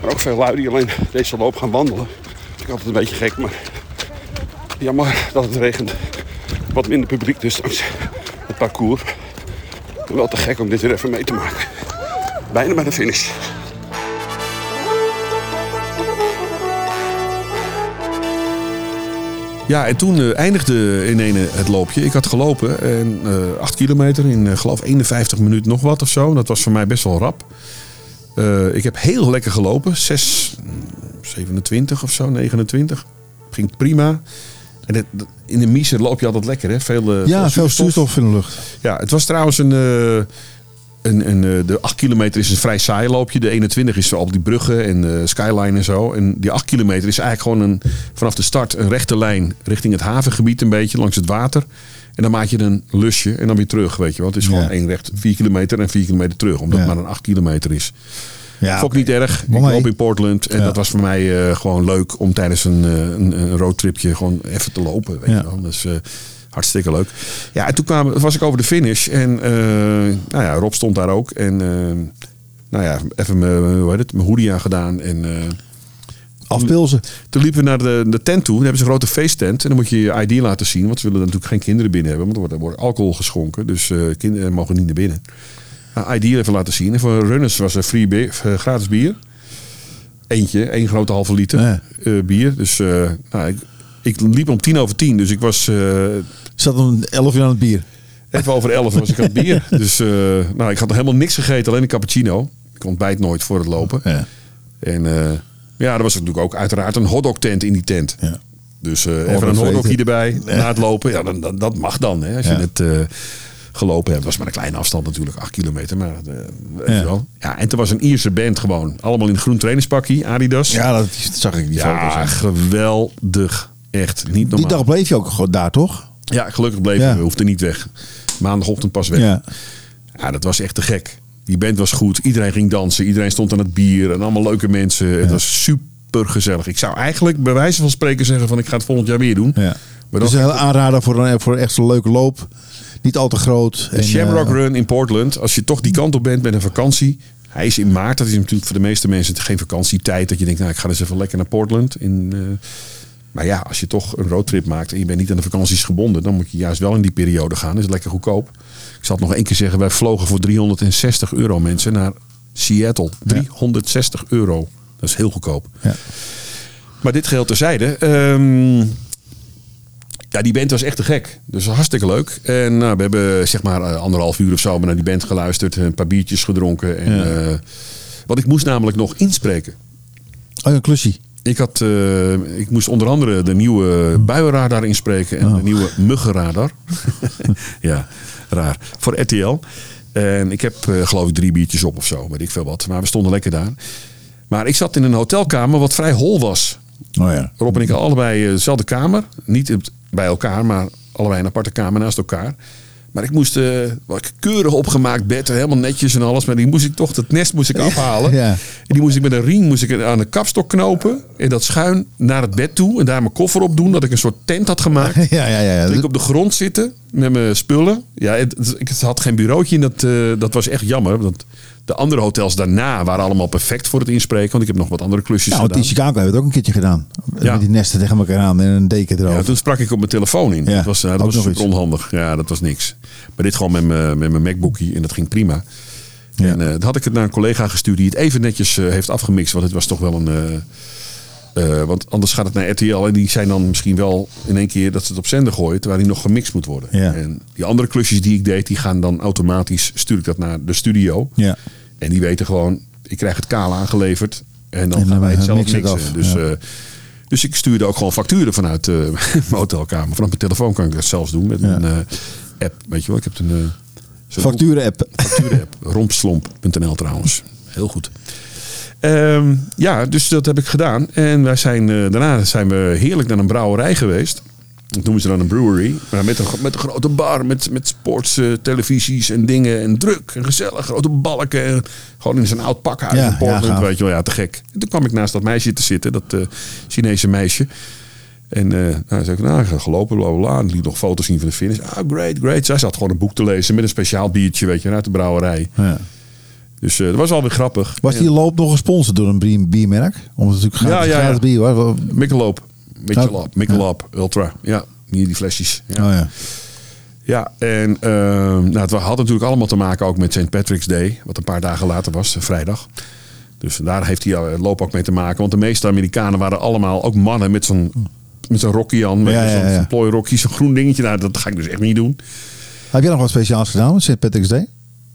Maar ook veel lui die alleen deze loop gaan wandelen. Dat is altijd een beetje gek, maar jammer dat het regent. Wat minder publiek dus langs het parcours. Wel te gek om dit weer even mee te maken. Bijna bij de finish. Ja, en toen eh, eindigde in ene het loopje. Ik had gelopen en eh 8 kilometer in eh, geloof 51 minuten nog wat of zo. Dat was voor mij best wel rap. Ik heb heel lekker gelopen. 6, 27 of zo, 29. Ging prima. En het- in de Miezer loop je altijd lekker, hè? Veel, eh, Ja, veel zuurstof in de lucht. Ja, het was trouwens een. eh, een, een, eh, de 8 kilometer is een vrij saai loopje. De 21 is al die bruggen en eh, skyline en zo. En die 8 kilometer is eigenlijk gewoon een, vanaf de start een rechte lijn richting het havengebied een beetje langs het water. En dan maak je een lusje en dan weer terug, weet je wel. Het is gewoon Ja. één recht 4 kilometer en 4 kilometer terug. Omdat Ja. het maar een 8 kilometer is. Ja, Vond ik niet erg. Ik loop in Portland. En Ja. dat was voor mij eh, gewoon leuk om tijdens een, eh, een, een roadtripje gewoon even te lopen. Weet Ja. je wel. Dus hartstikke leuk. Ja, en toen kwam, was ik over de finish. En nou ja, Rob stond daar ook. En nou ja, even mijn, hoe heet het, mijn hoodie aangedaan. En Afpilzen. toen liepen we naar de, de tent toe. Dan hebben ze een grote feesttent. En dan moet je je ID laten zien. Want ze willen natuurlijk geen kinderen binnen hebben. Want er wordt, alcohol geschonken. Dus kinderen mogen niet naar binnen. Nou, ID even laten zien. En voor runners was er free eh, gratis bier. Eentje, één grote halve liter Ja. eh, bier. Dus eh, nou, ik, ik liep om tien over tien. Dus ik was eh, Zat om 11 uur aan het bier. even over elf was ik aan het bier. Dus nou, ik had nog helemaal niks gegeten. Alleen een cappuccino. Ik ontbijt nooit voor het lopen. Ja. En ja, er was natuurlijk ook uiteraard een hotdog tent in die tent. Ja. Dus even een hotdogje erbij na het lopen. Ja, dan, dan- dat mag dan. Hè, als je het gelopen hebt. was maar een kleine afstand natuurlijk. Acht kilometer. Maar eh, weet Ja. je wel. Ja, en toen was een Ierse band gewoon. Allemaal in een groen trainingspakje. Adidas. Ja, dat zag ik die Ja, foto's. geweldig. Echt niet normaal. Die dag bleef je ook gewoon daar, toch? Ja, gelukkig bleef Ja. we. hoefde niet weg. Maandagochtend pas weg. Ja. Ja, dat was echt te gek. Die band was goed. Iedereen ging dansen. Iedereen stond aan het bier. En allemaal leuke mensen. Het was super gezellig. Ik zou eigenlijk bij wijze van spreken zeggen van ik ga het volgend jaar weer doen. ja. Maar Dus dan een hele aanrader voor, een, voor echt een leuke loop. Niet al te groot. de En, Shamrock eh, Run in Portland. Als je toch die kant op bent met een vakantie. Hij is in maart. Dat is natuurlijk voor de meeste mensen geen vakantietijd. Dat je denkt, nou ik ga eens even lekker naar Portland. In, eh, maar ja, als je toch een roadtrip maakt en je bent niet aan de vakanties gebonden. Dan moet je juist wel in die periode gaan. Dat is lekker goedkoop. Ik zal het nog één keer zeggen. Wij vlogen voor 360 euro mensen naar Seattle. 360 euro. Dat is heel goedkoop. Ja. Maar dit geheel terzijde. Ehm ja, die band was echt te gek. Dus hartstikke leuk. En nou, we hebben zeg maar eh, anderhalf uur of zo naar die band geluisterd. Een paar biertjes gedronken. En, Ja. eh, want ik moest namelijk nog inspreken. Oh, een klusje. Ik, had, eh, ik moest onder andere de nieuwe buienradar inspreken. En Oh. de nieuwe muggenradar. ja, raar. Voor RTL. En ik heb geloof ik drie biertjes op of zo. Weet ik veel wat. Maar we stonden lekker daar. Maar ik zat in een hotelkamer wat vrij hol was. Oh ja. Rob en ik allebei eh, dezelfde kamer. Niet bij elkaar, maar allebei een aparte kamer naast elkaar. Maar ik moest eh, wat keurig opgemaakt bed, helemaal netjes en alles. Maar die moest ik toch, dat nest moest ik afhalen. Ja. En die moest ik met een ring moest ik aan de kapstok knopen. En dat schuin naar het bed toe. En daar mijn koffer op doen. Dat ik een soort tent had gemaakt. Ja, ja, ja. ja. Dat ik op de grond zitten met mijn spullen. Ja, het, ik had geen bureautje en dat, eh, dat was echt jammer. Want de andere hotels daarna waren allemaal perfect voor het inspreken. Want ik heb nog wat andere klusjes Nou, gedaan. in Chicago hebben we het ook een keertje gedaan. Ja. Met die nesten tegen elkaar aan en een deken erover. Ja, toen sprak ik op mijn telefoon in. Ja, dat was, eh, dat was super iets. onhandig. Ja, dat was niks. Maar dit gewoon met mijn, met mijn MacBookie en dat ging prima. Ja. En eh dan had ik het naar een collega gestuurd die het even netjes eh, heeft afgemixt. Want het was toch wel een... eh, eh, want anders gaat het naar RTL en die zijn dan misschien wel in één keer dat ze het op zender gooien. Terwijl die nog gemixt moet worden. Ja. En die andere klusjes die ik deed, die gaan dan automatisch, stuur ik dat naar de studio. Ja. En die weten gewoon, ik krijg het kaal aangeleverd. En dan En gaan wij het zelf mixen. Dus, ja. eh, dus ik stuurde ook gewoon facturen vanuit eh, mijn hotelkamer. Vanaf mijn telefoon kan ik dat zelfs doen met een eh, app. Weet je wel, ik heb een... eh, Facturen-app. facturen-app. Rompslomp.nl trouwens. Heel goed. Ehm, ja, dus dat heb ik gedaan. En wij zijn, eh, daarna zijn we heerlijk naar een brouwerij geweest. Dat noemen ze dan een brewery. Maar met, een, met een grote bar, met, met sports, eh, televisies en dingen. En druk en gezellig. Grote balken. En gewoon in zo'n oud pakhuis Ja, in Portland. ja, gaaf. weet je wel, ja, te gek. En toen kwam ik naast dat meisje te zitten. Dat eh, Chinese meisje. En eh nou, zei ik, nou, ik ga gelopen, bla bla bla. En liet nog foto's zien van de finish. Ah, great, great. Zij zat gewoon een boek te lezen met een speciaal biertje, weet je, uit de brouwerij. Ja. Dus eh, dat was alweer grappig. Was die loop nog gesponsord door een bier- biermerk? Het natuurlijk gratis, Ja, ja, ja. bier was. Oh. Oh, Michelob. Ultra. Ja, hier die flesjes. Ja, ja. ja en ehm, nou, het had natuurlijk allemaal te maken ook met St. Patrick's Day. Wat een paar dagen later was, eh, vrijdag. Dus daar heeft die eh, loop ook mee te maken. Want de meeste Amerikanen waren allemaal ook mannen met zo'n met zo'n rokje aan. Met Ja, ja, zo'n ja. plooirokje, zo'n groen dingetje. Nou, dat ga ik dus echt niet doen. Heb jij nog wat speciaals gedaan met St. Patrick's Day?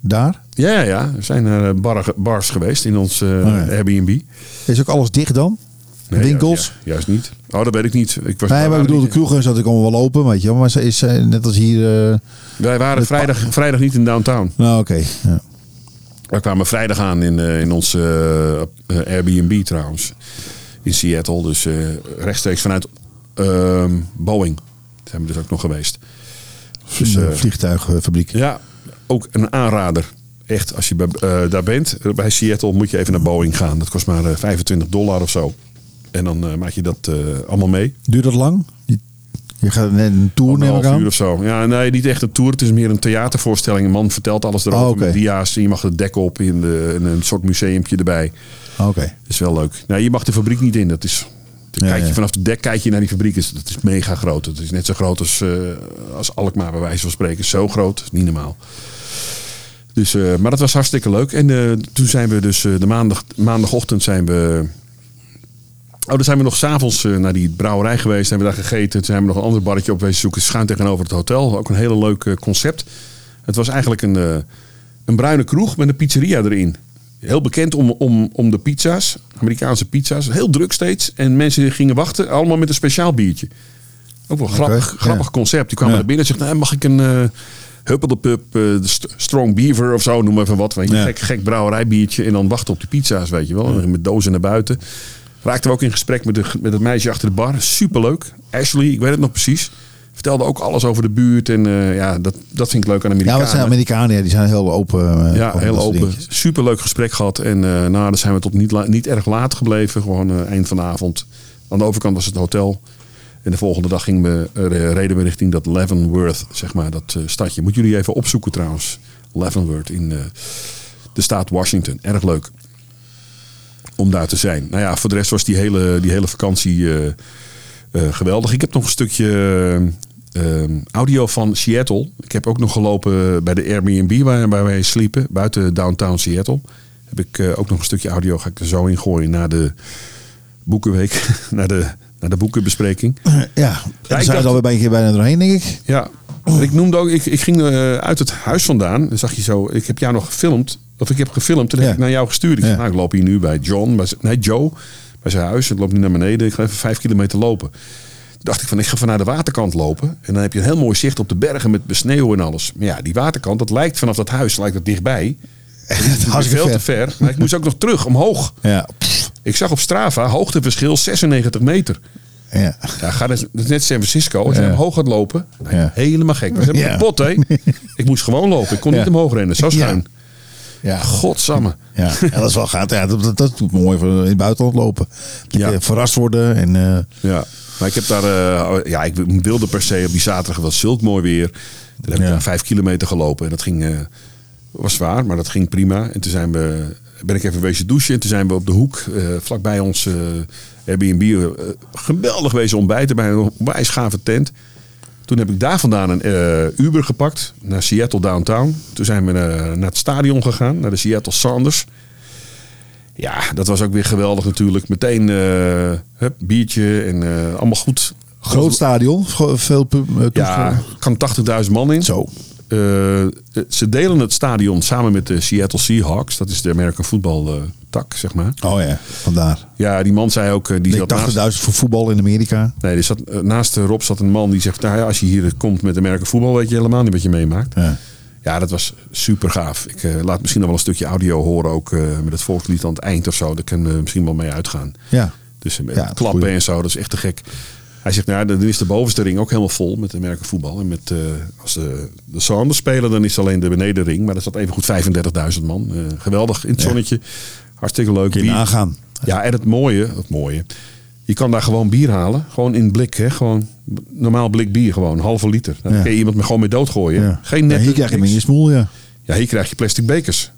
Daar? Ja, ja, ja. We zijn naar eh, bar, bars geweest in ons eh, Oh, ja. Airbnb. Is ook alles dicht dan? Nee, Winkels? Juist, ja, juist niet. Oh, dat weet ik niet. Ik was Nee, maar ik bedoel, de kroegen zat ik allemaal wel open, weet je wel. Maar ze is eh, net als hier... Wij waren vrijdag, vrijdag niet in downtown. nou, oké. Ja. We kwamen vrijdag aan in, eh, in ons Airbnb trouwens. In Seattle. Dus rechtstreeks vanuit ehm, Boeing. Daar zijn we dus ook nog geweest. Dus, vliegtuigfabriek. ja, ook een aanrader. Echt, als je bij, eh, daar bent, eh, bij Seattle, moet je even naar Boeing gaan. Dat kost maar eh, 25 dollar of zo. En dan eh, maak je dat eh, allemaal mee. Duurt dat lang? Je, gaat net een tour ik Anderhalf uur of zo. Ja, nee, niet echt een tour. Het is meer een theatervoorstelling. Een man vertelt alles erover Oh, oké. met dia's. Je mag het dek op in, de, in een soort museumpje erbij. Oké. Dat is wel leuk. Nee, je mag de fabriek niet in. Dat is, dan Ja, kijk je ja. vanaf de dek kijk je naar die fabriek. Is- Dat is mega groot. Het is net zo groot als, eh, als Alkmaar, bij wijze van spreken. Zo groot. Dat niet normaal. Dus, eh, maar dat was hartstikke leuk. En eh, toen zijn we dus eh, de maandag, maandagochtend zijn we... Oh, dan zijn we nog s'avonds naar die brouwerij geweest. Hebben we daar gegeten. Toen zijn we nog een ander barretje op geweest zoeken. Schuin tegenover het hotel. Ook een hele leuk concept. Het was eigenlijk een, een bruine kroeg met een pizzeria erin. Heel bekend om, om, om de pizza's. Amerikaanse pizza's. Heel druk steeds. En mensen gingen wachten. Allemaal met een speciaal biertje. Ook wel een grappig, grappig concept. Die kwamen Ja. naar binnen en zeggen... Nou, mag ik een... eh Huppeldepup, eh, de St- Strong Beaver of zo, noem even wat. Weet je. Ja. Gek, gek brouwerijbiertje en dan wachten op de pizza's, weet je wel. En Met dozen naar buiten. Raakten we ook in gesprek met, de, met het meisje achter de bar. Superleuk. Ashley, ik weet het nog precies. Vertelde ook alles over de buurt. En eh, ja, dat, dat vind ik leuk aan Ja, Amerikanen. wat zijn Amerikanen? Ja, die zijn heel open. eh, Ja, heel open. dingetjes. Superleuk gesprek gehad. En eh nou, dan zijn we tot niet, niet erg laat gebleven. Gewoon eh, eind van de avond. Aan de overkant was het hotel. En de volgende dag gingen we, eh, reden we richting dat Leavenworth, zeg maar, dat eh, stadje. Moeten jullie even opzoeken trouwens. Leavenworth in eh, de staat Washington. Erg leuk om daar te zijn. Nou ja, voor de rest was die hele, die hele vakantie geweldig. Ik heb nog een stukje audio van Seattle. Ik heb ook nog gelopen bij de Airbnb waar, waar wij sliepen, buiten downtown Seattle. Heb ik ook nog een stukje audio, ga ik er zo in gooien na de boekenweek, naar de, naar de boekenbespreking. Ja, en ik zijn we er alweer bij een keer bijna doorheen, denk ik. Ja, ik noemde ook, ik, ik ging eh, uit het huis vandaan. Dan zag je zo, ik heb jou nog gefilmd. Of ik heb gefilmd, toen heb Ja. ik naar jou gestuurd. Ik zei, Ja. nou, ik loop hier nu bij John, bij, nee, Joe, bij zijn huis. Ik loop nu naar beneden, ik ga even vijf kilometer lopen. Toen dacht ik van, ik ga van naar de waterkant lopen. En dan heb je een heel mooi zicht op de bergen met sneeuw en alles. Maar ja, die waterkant, dat lijkt vanaf dat huis, lijkt het dichtbij. Het is Hartstikke veel te ver. ver. Maar ik moest ook nog terug, omhoog. Ja. Ik zag op Strava, hoogteverschil 96 meter. Ja. Ja, ga dus, dat is net San Francisco. Als je Ja. omhoog gaat lopen, Ja. helemaal gek. Zijn Ja. kapot, hè? Ik moest gewoon lopen. Ik kon niet omhoog rennen. Zo schuin. Ja. Godsamme. Ja. ja, dat is wel gaaf. Ja, dat, dat, dat is mooi voor in het buitenland lopen. Dat Ja. verrast worden. En, eh, Ja. Maar ik heb daar... eh, ja, ik wilde per se op die zaterdag. Was zulk mooi weer. Toen heb ik Ja. daar vijf kilometer gelopen. En dat ging... eh, was zwaar, maar dat ging prima. En toen zijn we, ben ik even wezen douchen. En toen zijn we op de hoek, eh, vlakbij ons eh, Airbnb, eh, geweldig wezen ontbijten bij een onwijs gave tent. Toen heb ik daar vandaan een Uber gepakt naar Seattle downtown. Toen zijn we naar het stadion gegaan, naar de Seattle Sounders. Ja, dat was ook weer geweldig natuurlijk. Meteen hup, biertje en allemaal goed. groot stadion. Veel pub, Ja, kan 80.000 man in. Zo. Eh, ze delen het stadion samen met de Seattle Seahawks. Dat is de American voetbal eh, tak, zeg maar. Oh ja, vandaar. Ja, die man zei ook... eh, die zat dacht naast, 80.000 voor voetbal in Amerika. nee, die zat, eh, naast eh, Rob zat een man die zegt... Nou ja, als je hier komt met American voetbal... weet je helemaal niet wat je meemaakt. Ja. Ja, dat was super gaaf. Ik eh, laat misschien nog wel een stukje audio horen... ook eh, met het volkslied aan het eind of zo. Daar kunnen we misschien wel mee uitgaan. Ja. Dus met Ja, klappen en zo, dat is echt te gek. Hij zegt, nou, ja, dan is de bovenste ring ook helemaal vol met de merken voetbal. En met, eh, als de, de Sounders spelen, dan is alleen de benedenring. Maar dat zat even goed 35.000 man. Eh, geweldig, in het zonnetje. Hartstikke leuk. Kun je nagaan. Ja, en het mooie, het mooie. Je kan daar gewoon bier halen. Gewoon in blik, hè. Gewoon normaal blik bier, gewoon. Een halve liter. Dan Ja. kun je iemand met gewoon mee doodgooien. Ja. Geen Ja, net. hier krijg je in je smoel, ja. Ja, hier krijg je plastic bekers.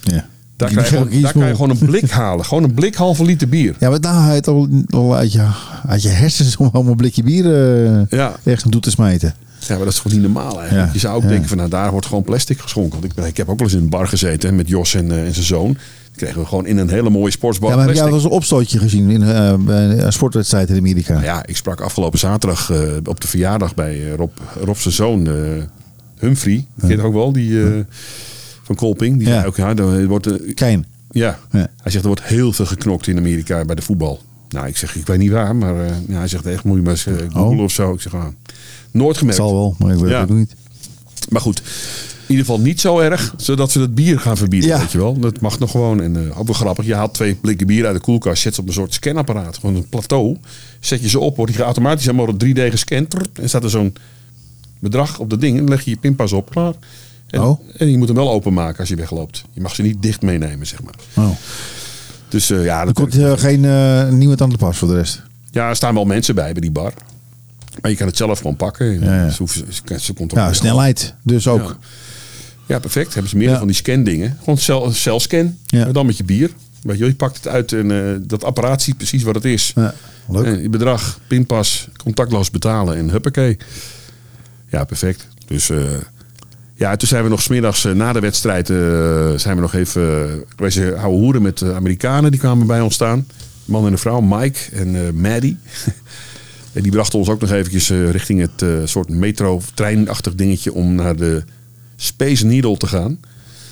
Ja. Daar, Die krijg je, gewoon, daar kan je gewoon een blik halen. Gewoon een blik halve liter bier. Ja, maar je het al, al uit, je, uit je hersens om allemaal een blikje bier eh Ja. ergens naartoe te smijten. Ja, maar dat is toch niet normaal eigenlijk. Ja, Je zou ook ja. denken van nou daar wordt gewoon plastic geschonken. Want ik, ben, ik heb ook wel eens in een bar gezeten met Jos en, eh, en zijn zoon. Die kregen we gewoon in een hele mooie sportsbar Ja, maar heb jij wel eens een opstootje gezien in, eh, bij een sportwedstrijd in Amerika? Nou ja, ik sprak afgelopen zaterdag op de verjaardag bij Rob, Rob zijn zoon Humphrey. Ken je het ook wel? Die van Kolping. Die Ja. zei ook, ja, er wordt, eh, Kane. ja. Ja. Hij zegt er wordt heel veel geknokt in Amerika bij de voetbal. Nou, ik zeg, ik weet niet waar, maar eh, ja, hij zegt echt, moet je maar eens eh, googlen Oh. of zo. Ik zeg, ah, nooit Het gemerkt. zal wel, maar ik weet Ja. het ook niet. Maar goed, in ieder geval niet zo erg, zodat ze het bier gaan verbieden, Ja. weet je wel. Dat mag nog gewoon. En eh, ook wel grappig, je haalt twee blikken bier uit de koelkast, zet ze op een soort scanapparaat, gewoon een plateau. Zet je ze op, wordt die automatisch helemaal op 3D gescand. En staat er zo'n bedrag op dat ding en leg je je pinpas op, klaar. En, Oh. en je moet hem wel openmaken als je wegloopt. Je mag ze niet dicht meenemen, zeg maar. Oh. Dus eh, ja, Er komt eh, geen, eh, niemand aan de pas voor de rest. ja, er staan wel mensen bij bij die bar. Maar je kan het zelf gewoon pakken. Ja, ja. Ze, hoeven, ze, ze, controleren Ja, gewoon. snelheid dus ook. Ja. Ja, perfect. Hebben ze meer Ja. van die scan-dingen. Gewoon cel, celscan. Ja. Dan met je bier. Weet je, je pakt het uit en dat apparaat ziet precies wat het is. Ja, leuk. En je bedrag, pinpas, contactloos betalen en huppakee. Ja, perfect. Dus ja, toen zijn we nog smiddags uh, na de wedstrijd eh, zijn we nog even uh, wezen houden hoeren met de Amerikanen. Die kwamen bij ons staan. Man en een vrouw, Mike en Maddie. en die brachten ons ook nog eventjes richting het soort metro-treinachtig dingetje om naar de Space Needle te gaan.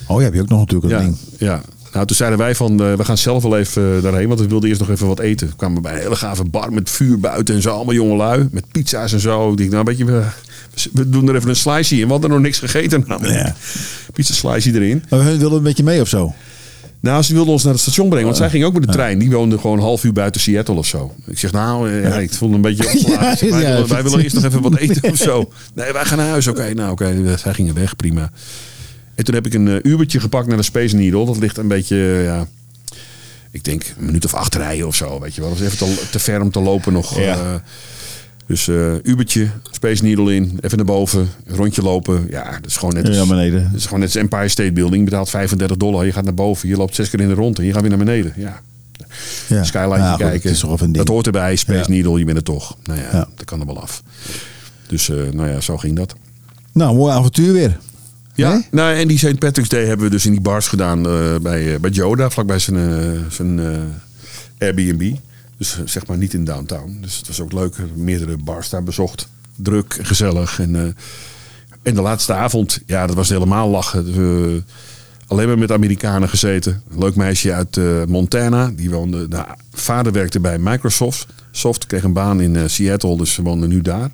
Oh, ja, heb je ook nog natuurlijk een ja, ding. Ja, nou, toen zeiden wij van, uh, we gaan zelf wel even daarheen, want we wilden eerst nog even wat eten. We kwamen bij een hele gave bar met vuur buiten en zo, allemaal jongelui, met pizza's en zo. Ik dacht, nou, weet je, we, we doen er even een slice in. We hadden nog niks gegeten namelijk. Ja. Pizza slice erin. Maar hun wilden een beetje mee of zo? Nou, ze wilden ons naar het station brengen, want zij ging ook met de trein. Die woonde gewoon een half uur buiten Seattle of zo. Ik zeg, nou, eh, ja. ik vond het een beetje opgeladen. Ja, wij, ja, willen, wij willen eerst nog even wat eten of zo. Nee, wij gaan naar huis. Oké, nou oké. Zij gingen weg, prima. En toen heb ik een uh, ubertje gepakt naar de Space Needle. Dat ligt een beetje, uh, ja, ik denk een minuut of acht rijden of zo. Weet je wel. Dat is even te, te ver om te lopen nog. Ja. Uh, dus uh, Ubertje, Space Needle in, even naar boven, rondje lopen. Ja, dat is gewoon net als, Ja, beneden. dat is gewoon net als Empire State Building. Je betaalt 35 dollar, je gaat naar boven, je loopt zes keer in de rond en je gaat weer naar beneden. Ja. Ja. Skyline Ja, kijken. is toch even een ding. dat hoort erbij, Space. Needle, je bent er toch. Nou ja, dat kan er wel af. Dus uh, nou ja, zo ging dat. Nou, mooi avontuur weer. Ja, Nee? nou, en die St. Patrick's Day hebben we dus in die bars gedaan uh, bij, bij Joda, vlakbij zijn, zijn Airbnb. Dus zeg maar niet in downtown. Dus het was ook leuk. Meerdere bars daar bezocht. Druk, gezellig. En, uh, en de laatste avond, ja, dat was helemaal lachen. We, alleen maar met Amerikanen gezeten. Een leuk meisje uit Montana. Die woonde, nou, vader werkte bij Microsoft. Soft kreeg een baan in Seattle, dus ze woonde nu daar.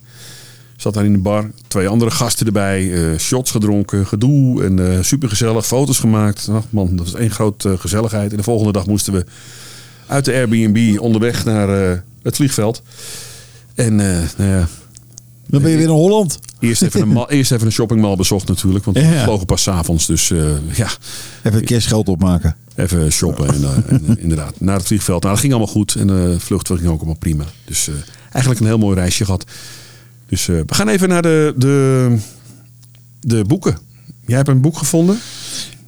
Zat daar in de bar. Twee andere gasten erbij. Shots gedronken, gedoe. En uh, supergezellig. Foto's gemaakt. Man, dat was één grote gezelligheid. En de volgende dag moesten we uit de Airbnb onderweg naar uh, het vliegveld. En nou ja, Dan ben je weer in Holland. Eerst even, een eerst even een shoppingmall bezocht natuurlijk. Want we Ja. vlogen pas avonds. Dus uh, ja, Even kerstgeld opmaken. even shoppen. En, uh, en, inderdaad, naar het vliegveld. Nou, dat ging allemaal goed. En de vlucht ging ook allemaal prima. Dus eigenlijk een heel mooi reisje gehad. Dus we gaan even naar de, de, de boeken. Jij hebt een boek gevonden?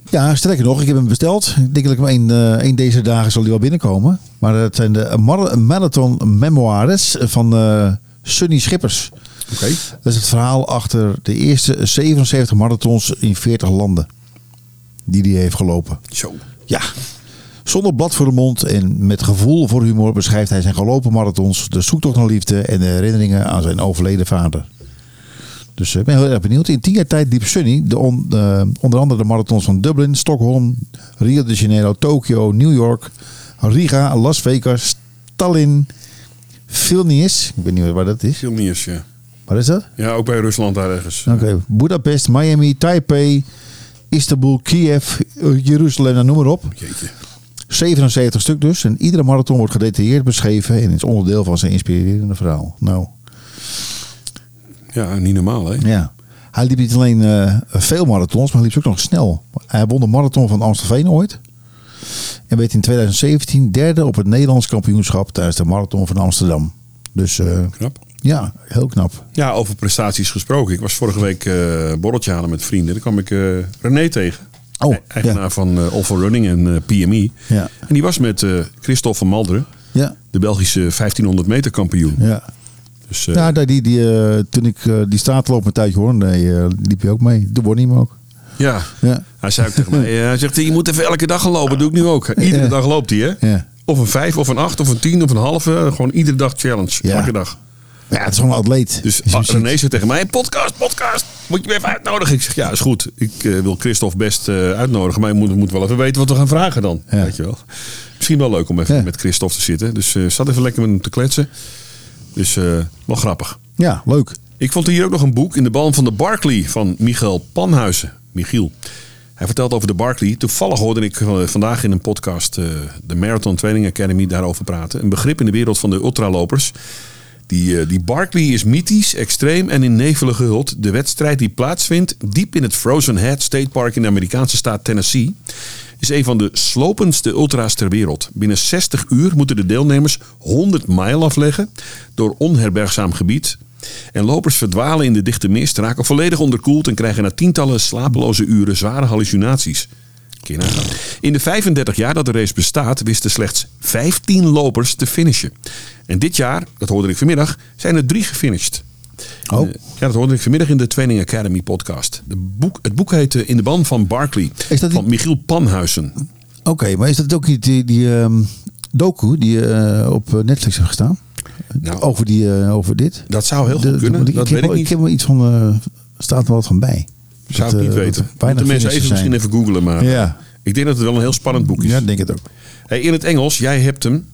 Ja, sterker nog, ik heb hem besteld. Ik denk dat ik hem één, uh, één deze dagen zal hij wel binnenkomen. Maar het zijn de Mar- Marathon Memoires van uh, Sunny Schippers. Oké. Dat is het verhaal achter de eerste 77 marathons in 40 landen. Die hij heeft gelopen. Zo. Ja. Zonder blad voor de mond en met gevoel voor humor beschrijft hij zijn gelopen marathons, de zoektocht naar liefde en de herinneringen aan zijn overleden vader. Dus eh, ik ben heel erg benieuwd. In tien jaar tijd liep Sunny de on, uh, onder andere de marathons van Dublin, Stockholm, Rio de Janeiro, Tokio, New York, Riga, Las Vegas, Tallinn, Vilnius. Ik weet niet waar dat is. Vilnius, ja. Waar is dat? Ja, ook bij Rusland daar ergens. Oké, okay. Budapest, Miami, Taipei, Istanbul, Kiev, Jeruzalem, nou, noem maar op. Jeetje. 77 stuk dus. En iedere marathon wordt gedetailleerd beschreven en is onderdeel van zijn inspirerende verhaal. Nou, Ja, niet normaal hè? ja. Hij liep niet alleen uh, veel marathons, maar hij liep ook nog snel. Hij won de marathon van Amstelveen ooit. En werd in 2017 derde op het Nederlands kampioenschap tijdens de marathon van Amsterdam. Dus uh, Knap. ja, heel knap. Ja, over prestaties gesproken. Ik was vorige week uh, borreltje halen met vrienden. Daar kwam ik uh, René tegen. Oh, Eigenaar ja. van uh, All for Running en PME. Ja. En die was met Christophe van Malderen. Ja. De Belgische 1500 meter kampioen. Ja. Dus, uh, ja, die, die, uh, toen ik uh, die straatloop met tijdje hoorde, nee, liep je ook mee. De won hem ook. Ja. ja. Hij zei ook tegen mij, hij zegt, je moet even elke dag gaan lopen. Dat doe ik nu ook. Iedere Ja. dag loopt hij, hè? Ja. Of een vijf, of een acht, of een tien, of een halve. Gewoon iedere dag challenge. Ja. Elke dag. Ja, het is gewoon een atleet. Dus ah, René zei tegen mij, podcast, podcast. Moet je me even uitnodigen? Ik zeg, ja, is goed. Ik eh, wil Christophe best eh, uitnodigen. Maar je moet, moet wel even weten wat we gaan vragen dan. Weet je wel. Misschien wel leuk om even met Christophe te zitten. Dus eh zat even lekker met hem te kletsen. Dus eh, wel grappig. Ja, leuk. Ik vond hier ook nog een boek in de band van de Barclay van Michael Panhuizen. Michiel. Hij vertelt over de Barclay. Toevallig hoorde ik eh, vandaag in een podcast eh, de Marathon Training Academy daarover praten. Een begrip in de wereld van de ultralopers. Die, die Barkley is mythisch, extreem en in nevelen gehuld. De wedstrijd die plaatsvindt diep in het Frozen Head State Park in de Amerikaanse staat Tennessee... is een van de slopendste ultra's ter wereld. Binnen 60 uur moeten de deelnemers 100 mijl afleggen... door onherbergzaam gebied... En lopers verdwalen in de dichte mist, raken volledig onderkoeld en krijgen na tientallen slapeloze uren zware hallucinaties. In de 35 jaar dat de race bestaat, wisten slechts 15 lopers te finishen. En dit jaar, dat hoorde ik vanmiddag, zijn er drie gefinished. Oh. Eh, ja, dat hoorde ik vanmiddag in de Training Academy podcast. De boek, het boek heet eh, In de Ban van Barkley. Is dat die- van Michiel Panhuizen. Oké, maar is dat ook niet die, die ehm, docu die eh, op Netflix heeft gestaan? Nou, Over, die, eh, over dit? dat zou heel De- goed kunnen. de- dat ik, weet heb, ik niet. ik heb er iets van, eh, staat er wat van bij. Zou Dat, niet weten. Moeten mensen even misschien even googlen. Maar Ja. ik denk dat het wel een heel spannend boek is. Ja, ik denk het ook. Hey, in het Engels, jij hebt hem.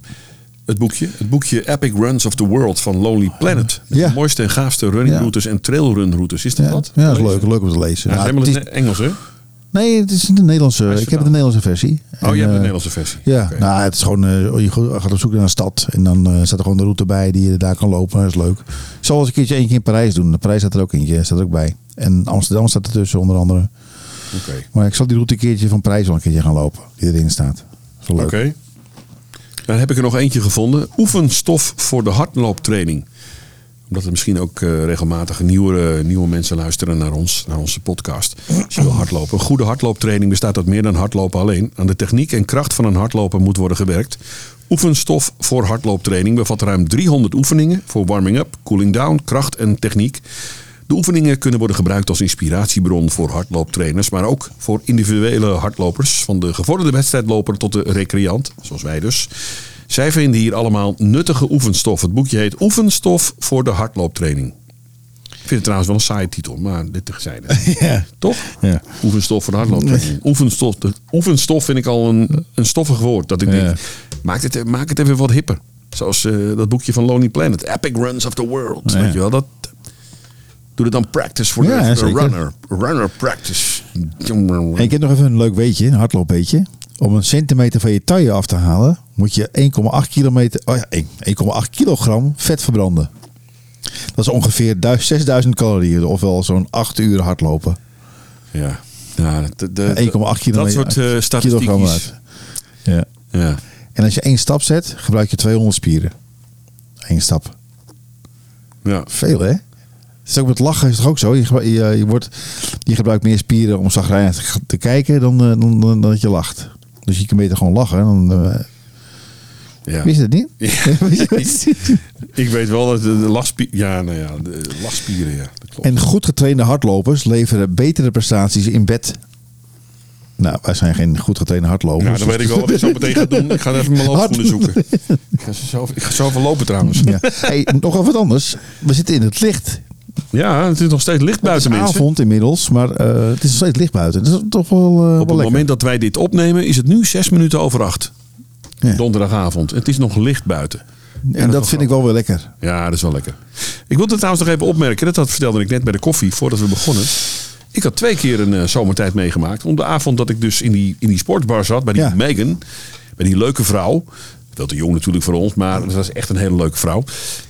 Het boekje. Het boekje Epic Runs of the World van Lonely Planet. Ja. De mooiste en gaafste runningroutes en trailrunroutes. Is dat Ja, wat? ja, dat is leuk, leuk om te lezen. Ja, helemaal het is- Engels, hè? nee, het is de Nederlandse. Ik heb de vertaald. Nederlandse versie. Oh, En, je hebt de eh, Nederlandse versie. Ja, nou, het is gewoon, eh, je gaat op zoek naar een stad en dan eh, staat er gewoon de route bij die je daar kan lopen. Dat is leuk. Ik zal eens een keertje eentje in Parijs doen. De Parijs staat er ook eentje, staat er ook bij. En Amsterdam staat ertussen onder andere. Oké. Maar ik zal die route een keertje van Parijs wel een keertje gaan lopen, die erin staat. Oké. Dan heb ik er nog eentje gevonden. Oefenstof voor de hardlooptraining. Omdat er misschien ook eh, regelmatig nieuwe, nieuwe mensen luisteren naar ons, naar onze podcast. Als je wil hardlopen. Een goede hardlooptraining bestaat uit meer dan hardlopen alleen. Aan de techniek en kracht van een hardloper moet worden gewerkt. Oefenstof voor hardlooptraining bevat ruim 300 oefeningen voor warming-up, cooling down, kracht en techniek. De oefeningen kunnen worden gebruikt als inspiratiebron voor hardlooptrainers, maar ook voor individuele hardlopers, van de gevorderde wedstrijdloper tot de recreant, zoals wij dus. Zij vinden hier allemaal nuttige oefenstof. Het boekje heet Oefenstof voor de hardlooptraining. Ik vind het trouwens wel een saaie titel, maar dit terzijde. Ja. Toch? Ja. Oefenstof voor de hardlooptraining. Oefenstof, de- oefenstof vind ik al een, een stoffig woord. Dat ik Ja. denk, maak het, maak het even wat hipper. Zoals eh, dat boekje van Lonely Planet. Epic Runs of the World. Ja. Weet je wel, dat... Doe dan practice voor de, Ja, de zeker. runner. Runner practice. En ik heb nog even een leuk weetje, een hardloopweetje. Om een centimeter van je taille af te halen, moet je 1,8 kilometer, oh ja, 1 1,8 kilogram vet verbranden. Dat is ongeveer 1000 6000 calorieën, ofwel zo'n 8 uur hardlopen. Ja. ja de, de, 1,8 kilometer. Dat soort uit. Ja. Ja. En als je één stap zet, gebruik je 200 spieren. Eén stap. Ja. Veel hè? Het is ook met lachen is het ook zo. Je, je, je, wordt, je gebruikt meer spieren om zagrijnig te, te kijken dan, eh, dan, dan, dan dat je lacht. Dus je kan beter gewoon lachen. Dan, eh, ja. Wist je het niet? Ik weet wel dat de, lachspieren... Ja, nou ja, de lachspieren, ja. Dat klopt. En goed getrainde hardlopers leveren betere prestaties in bed. Nou, wij zijn geen goed getrainde hardlopers. Nou, dan weet ik wel wat ik zo meteen ga doen. Ik ga even mijn loopschoenen zoeken. Ik ga zo, ik ga zo even lopen trouwens. Ja. Hey, nog even wat anders. We zitten in het licht. Ja, het is nog steeds licht Het is buiten mensen. avond inmiddels, maar eh, het is nog steeds licht buiten. Dat is toch wel, wel Op het lekker. moment dat wij dit opnemen is het nu zes minuten over acht. Ja. Donderdagavond. Het is nog licht buiten. En dat vind ik wel weer lekker. Ja, dat is wel lekker. Ik wilde trouwens nog even opmerken. Dat, dat vertelde ik net bij de koffie voordat we begonnen. Ik had twee keer een eh, zomertijd meegemaakt. Om de avond dat ik dus in die, in die sportbar zat. Bij die Ja. Megan. Bij die leuke vrouw. Wel te jong natuurlijk voor ons. Maar dat was echt een hele leuke vrouw.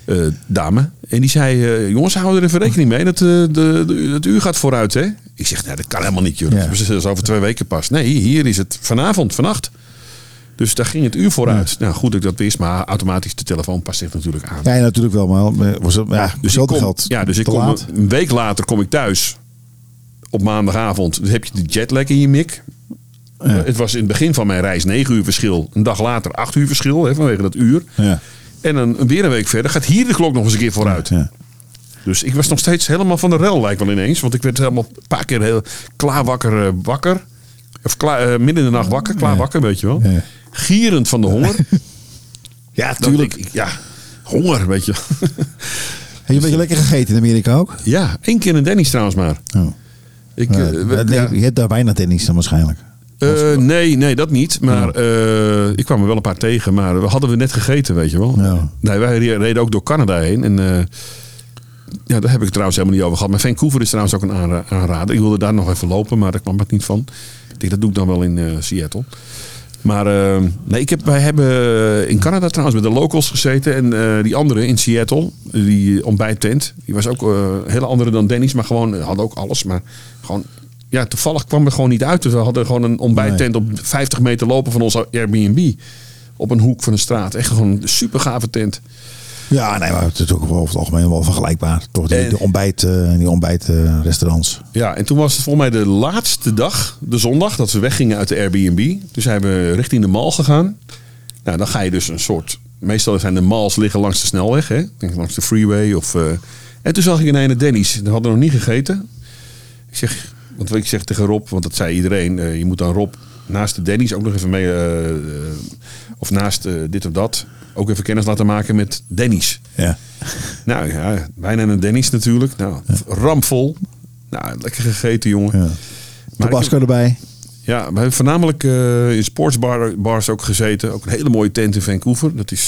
eh, dame. En die zei. eh, jongens, hou er even rekening mee. Dat, eh, de, de, het uur gaat vooruit hè. Ik zeg. Nee, dat kan helemaal niet joh. Ja. Dat is over twee weken pas. Nee, hier is het vanavond, vannacht. Dus daar ging het uur vooruit. Nou, goed dat ik dat wist. Maar automatisch de telefoon past zich natuurlijk aan. Ja, natuurlijk wel, maar eh, was het, ja, Dus ik kom, geld. ja, dus ik kom laat. een week later kom ik thuis. Op maandagavond. Dan heb je de jetlag in je mik. Eh, Het was in het begin van mijn reis 9 uur verschil. Een dag later 8 uur verschil. Hè, vanwege dat uur. Ja. En een, weer een week verder gaat hier de klok nog eens een keer vooruit. Ja. Dus ik was nog steeds helemaal van de rel lijkt wel ineens. Want ik werd helemaal een paar keer heel klaar wakker. eh, wakker. Of klaar, eh, midden in de nacht wakker. Klaar Ja. wakker, weet je wel. Ja. Gierend van de honger. Ja, tuurlijk. ik- ja, honger, weet je. Heb je een beetje lekker gegeten in Amerika ook? ja, één keer een Denny's trouwens maar. Oh. Ik, Ja, we- ja. Je hebt daar bijna tennis dan waarschijnlijk. Eh, nee, nee, dat niet. Maar eh, ik kwam er wel een paar tegen. Maar we hadden we net gegeten, weet je wel. Ja. Nee, wij reden ook door Canada heen. En eh, ja, daar heb ik het trouwens helemaal niet over gehad. Maar Vancouver is trouwens ook een aanra- aanrader. Ik wilde daar nog even lopen, maar daar kwam het niet van. Ik denk, dat doe ik dan wel in Seattle. Maar nee, ik heb, wij hebben in Canada trouwens met de locals gezeten. En die andere in Seattle, die ontbijttent. Die was ook een hele andere dan Dennis. Maar gewoon, had ook alles. Maar gewoon, ja, toevallig kwam het gewoon niet uit. Dus we hadden gewoon een ontbijttent op 50 meter lopen van onze Airbnb. Op een hoek van de straat. Echt gewoon een super gave tent. Ja, nee, maar het is ook wel over het algemeen wel vergelijkbaar. Toch die, En- die ontbijt, eh, die ontbijtrestaurants. Ja, en toen was het volgens mij de laatste dag, de zondag, dat we weggingen uit de Airbnb. Dus zijn we richting de mall gegaan. Nou, dan ga je dus een soort... Meestal zijn de malls liggen langs de snelweg, hè? Denk langs de freeway of... eh, En toen zag ik ineens een Denny's. Dat hadden we nog niet gegeten. Ik zeg, want ik zeg tegen Rob, want dat zei iedereen. eh, je moet dan Rob naast de Denny's ook nog even mee... eh, of naast eh, dit of dat ook even kennis laten maken met Denny's. Ja. Nou ja, bijna een Denny's natuurlijk. Nou, rampvol. Nou, lekker gegeten, jongen. ja. Maar Tabasco heb- erbij. ja, we hebben voornamelijk in sportsbars ook gezeten. Ook een hele mooie tent in Vancouver. Dat is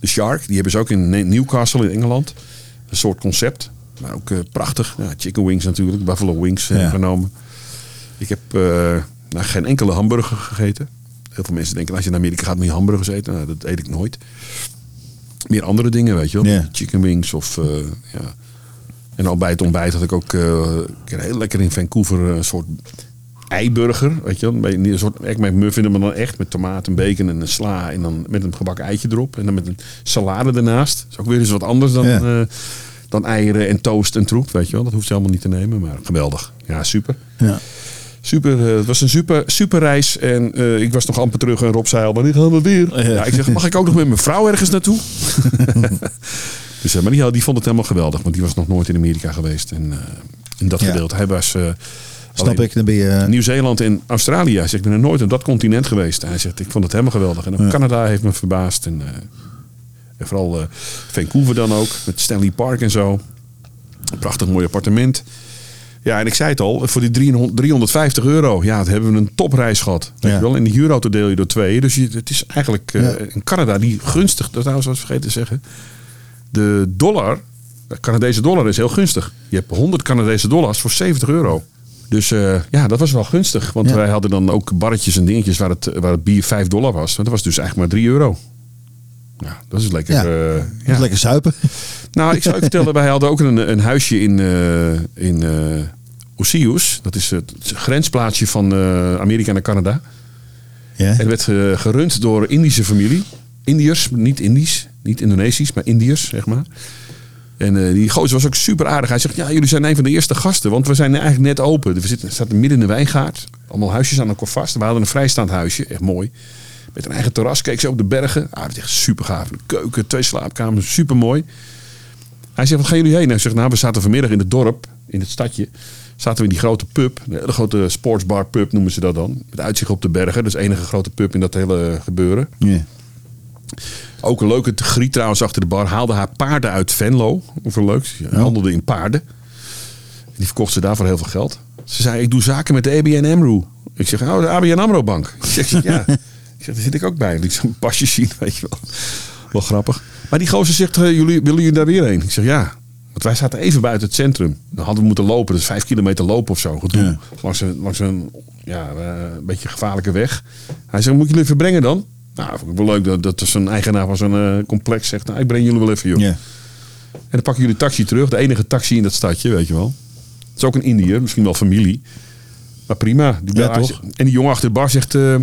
de Shark. Die hebben ze ook in Ne- Newcastle in Engeland. Een soort concept. Maar ook eh, prachtig. Ja, chicken wings natuurlijk. Buffalo wings eh, Ja. genomen. Ik heb eh, nou, geen enkele hamburger gegeten. Heel veel mensen denken als je naar Amerika gaat moet je hamburgers eten. Nou, dat eet ik nooit. Meer andere dingen, weet je wel. Ja. Chicken wings of... ja. En al bij het ontbijt had ik ook keer heel lekker in Vancouver een soort eiburger. Weet je wel? Een soort echt met muffin, maar dan echt met tomaat en bacon en een sla. En dan met een gebakken eitje erop. En dan met een salade ernaast. Dat is ook weer eens wat anders dan, Ja. Dan eieren en toast en troep. Weet je wel? Dat hoeft je allemaal niet te nemen. Maar geweldig. Ja, super. Ja. Super, eh, het was een super, super reis. En eh, ik was nog amper terug en Rob zei al, wanneer gaan we weer? Ja. ik zeg, mag ik ook nog met mijn vrouw ergens naartoe? dus, eh, maar die, die vond het helemaal geweldig. Want die was nog nooit in Amerika geweest. En in dat Ja. gedeelte. Hij was... Snap ik, dan ben je... Nieuw-Zeeland en Australië. Hij zegt, ik ben er nooit op dat continent geweest. Hij zegt, ik vond het helemaal geweldig. En ook Ja. Canada heeft me verbaasd. En, en vooral eh, Vancouver dan ook. Met Stanley Park en zo. Een prachtig mooi appartement. Ja, en ik zei het al, voor die 300 350 euro, ja, dat hebben we een topreis gehad. Weet Ja. je wel? En die euro deel je door twee. Dus je, het is eigenlijk eh, in Canada die gunstig, dat trouwens was vergeten te zeggen. De dollar, de Canadese dollar is heel gunstig. Je hebt 100 Canadese dollars voor 70 euro. Dus eh, ja, dat was wel gunstig. Want Ja. wij hadden dan ook barretjes en dingetjes waar het, waar het bier 5 dollar was. Maar dat was dus eigenlijk maar 3 euro. Ja, dat is lekker. Ja. eh, dat ja. is lekker zuipen. Nou, ik zou je vertellen, wij hadden ook een, een huisje in, eh in Osius. Dat is het grensplaatsje van Amerika naar Canada. Ja. En het werd ge- gerund door een Indische familie. Indiërs, niet Indisch, niet Indonesisch, maar Indiërs, zeg maar. En die gozer was ook super aardig. Hij zegt, ja, jullie zijn een van de eerste gasten, want we zijn eigenlijk net open. We zitten, zaten midden in de wijngaard. Allemaal huisjes aan elkaar vast. We hadden een vrijstaand huisje, echt mooi. Met een eigen terras, keek ze op de bergen. Ah, dat is echt super gaaf. Een keuken, twee slaapkamers, super mooi. Hij zegt, wat gaan jullie heen? Hij zegt, nou, we zaten vanmiddag in het dorp, in het stadje. Zaten we in die grote pub, hele grote sportsbar pub noemen ze dat dan. Met uitzicht op de bergen. Dus de enige grote pub in dat hele gebeuren. Ook een leuke griet trouwens achter de bar. Haalde haar paarden uit Venlo. Of leuk. Ze handelde in paarden. Die verkocht ze daarvoor heel veel geld. Ze zei, ik doe zaken met de ABN AMRO. Ik zeg, oh, de ABN AMRO bank. Ik zeg, ja. Zeg, daar zit ik ook bij. Ik zo'n pasje zien, weet je wel. Wel grappig. Maar die gozer zegt, jullie, willen jullie daar weer heen? Ik zeg, ja. Want wij zaten even buiten het centrum. Dan hadden we moeten lopen. Dus vijf kilometer lopen of zo. Gedoe. Ja. Langs een, langs een ja, eh, een beetje gevaarlijke weg. Hij zegt, moet ik jullie even brengen dan? Nou, vond ik wel leuk dat, dat zo'n eigenaar van zo'n eh, complex zegt, nou, ik breng jullie wel even, joh. Ja. En dan pakken jullie taxi terug. De enige taxi in dat stadje, weet je wel. Het is ook een Indiër, misschien wel familie. Maar prima. Die Ja, toch? En die jongen achter de bar zegt, eh,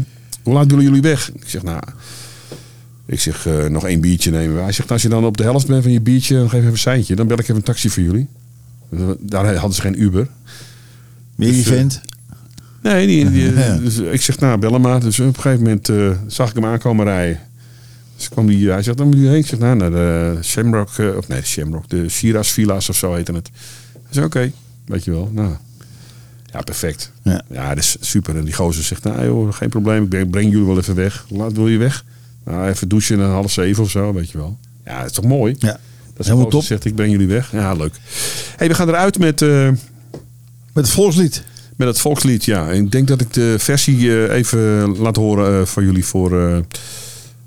hoe laat willen jullie weg? Ik zeg, nou... Ik zeg, eh, nog één biertje nemen. Hij zegt, als je dan op de helft bent van je biertje, dan geef even een seintje. Dan bel ik even een taxi voor jullie. Daar hadden ze geen Uber. Meer Dus, eh, event. Nee, die, die- Ja. dus ik zeg, nou, bel hem maar. Dus op een gegeven moment eh, zag ik hem aankomen rijden. Dus kwam die, hij zegt, dan moet je heen. Ik zeg, nou, naar de Shamrock, eh, of nee, de Shamrock, de Shiraz Villa's of zo heette het. Hij zei, oké, weet je wel. Nou, ja, perfect. Ja. Ja, dat is super. En die gozer zegt, nou joh, geen probleem. Ik breng, breng jullie wel even weg. Laat wil je weg? Nou, even douchen en half zeven of zo, weet je wel. Ja, dat is toch mooi? Ja. Dat is Helemaal top. zegt, ik breng jullie weg. Ja, leuk. hey, we gaan eruit met... eh, Met het volkslied. met het volkslied, ja. En Ik denk dat ik de versie eh, even laat horen eh, van jullie voor,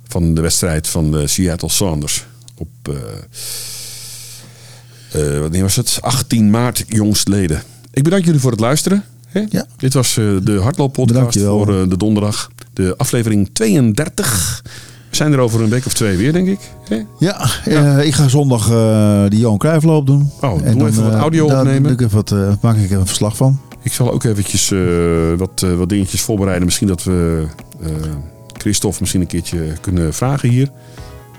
van de wedstrijd van de Seattle Sounders. Op, wanneer was het? 18 maart jongstleden. Ik bedank jullie voor het luisteren. Ja. Dit was eh, de hardlooppodcast voor eh, de donderdag. De aflevering 32. We zijn er over een week of twee weer, denk ik. Hè? Ja, eh, ik ga zondag eh die Johan Cruijffloop doen. Oh, doe even wat audio daar opnemen. doe Ik even wat, eh, maak ik even een verslag van. Ik zal ook eventjes wat, wat dingetjes voorbereiden. Misschien dat we Christophe misschien een keertje kunnen vragen hier.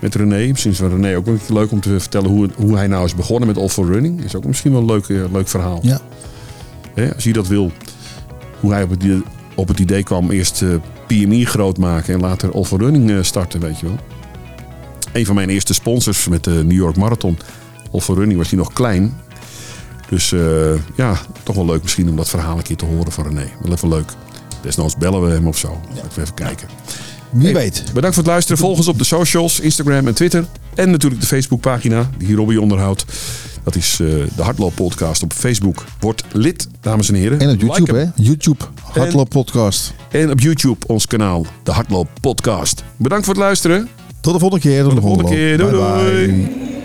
Met René. Misschien is René ook wel leuk om te vertellen hoe, hoe hij nou is begonnen met All for Running. Is ook misschien wel een leuk, leuk verhaal. Ja. Hè, als je dat wil. Hoe hij op het, idee- op het idee kwam eerst eh, PMI groot maken en later All for Running eh, starten, weet je wel. Een van mijn eerste sponsors met de New York Marathon. All for Running was hij nog klein. Dus eh, ja, toch wel leuk misschien om dat verhaal een keer te horen van René. Wel even leuk. Desnoods bellen we hem of zo. Laten we even kijken. Wie weet. Bedankt voor het luisteren. Volg ons op de socials, Instagram en Twitter. En natuurlijk de Facebookpagina die Robbie onderhoudt. Dat is eh, de Hardloop Podcast op Facebook. Word lid, dames en heren. En op YouTube, Like hè? YouTube. Hardloop podcast. En op YouTube ons kanaal, de Hardloop Podcast. Bedankt voor het luisteren. Tot de volgende keer. Tot de volgende keer. Doei, Bye, doei.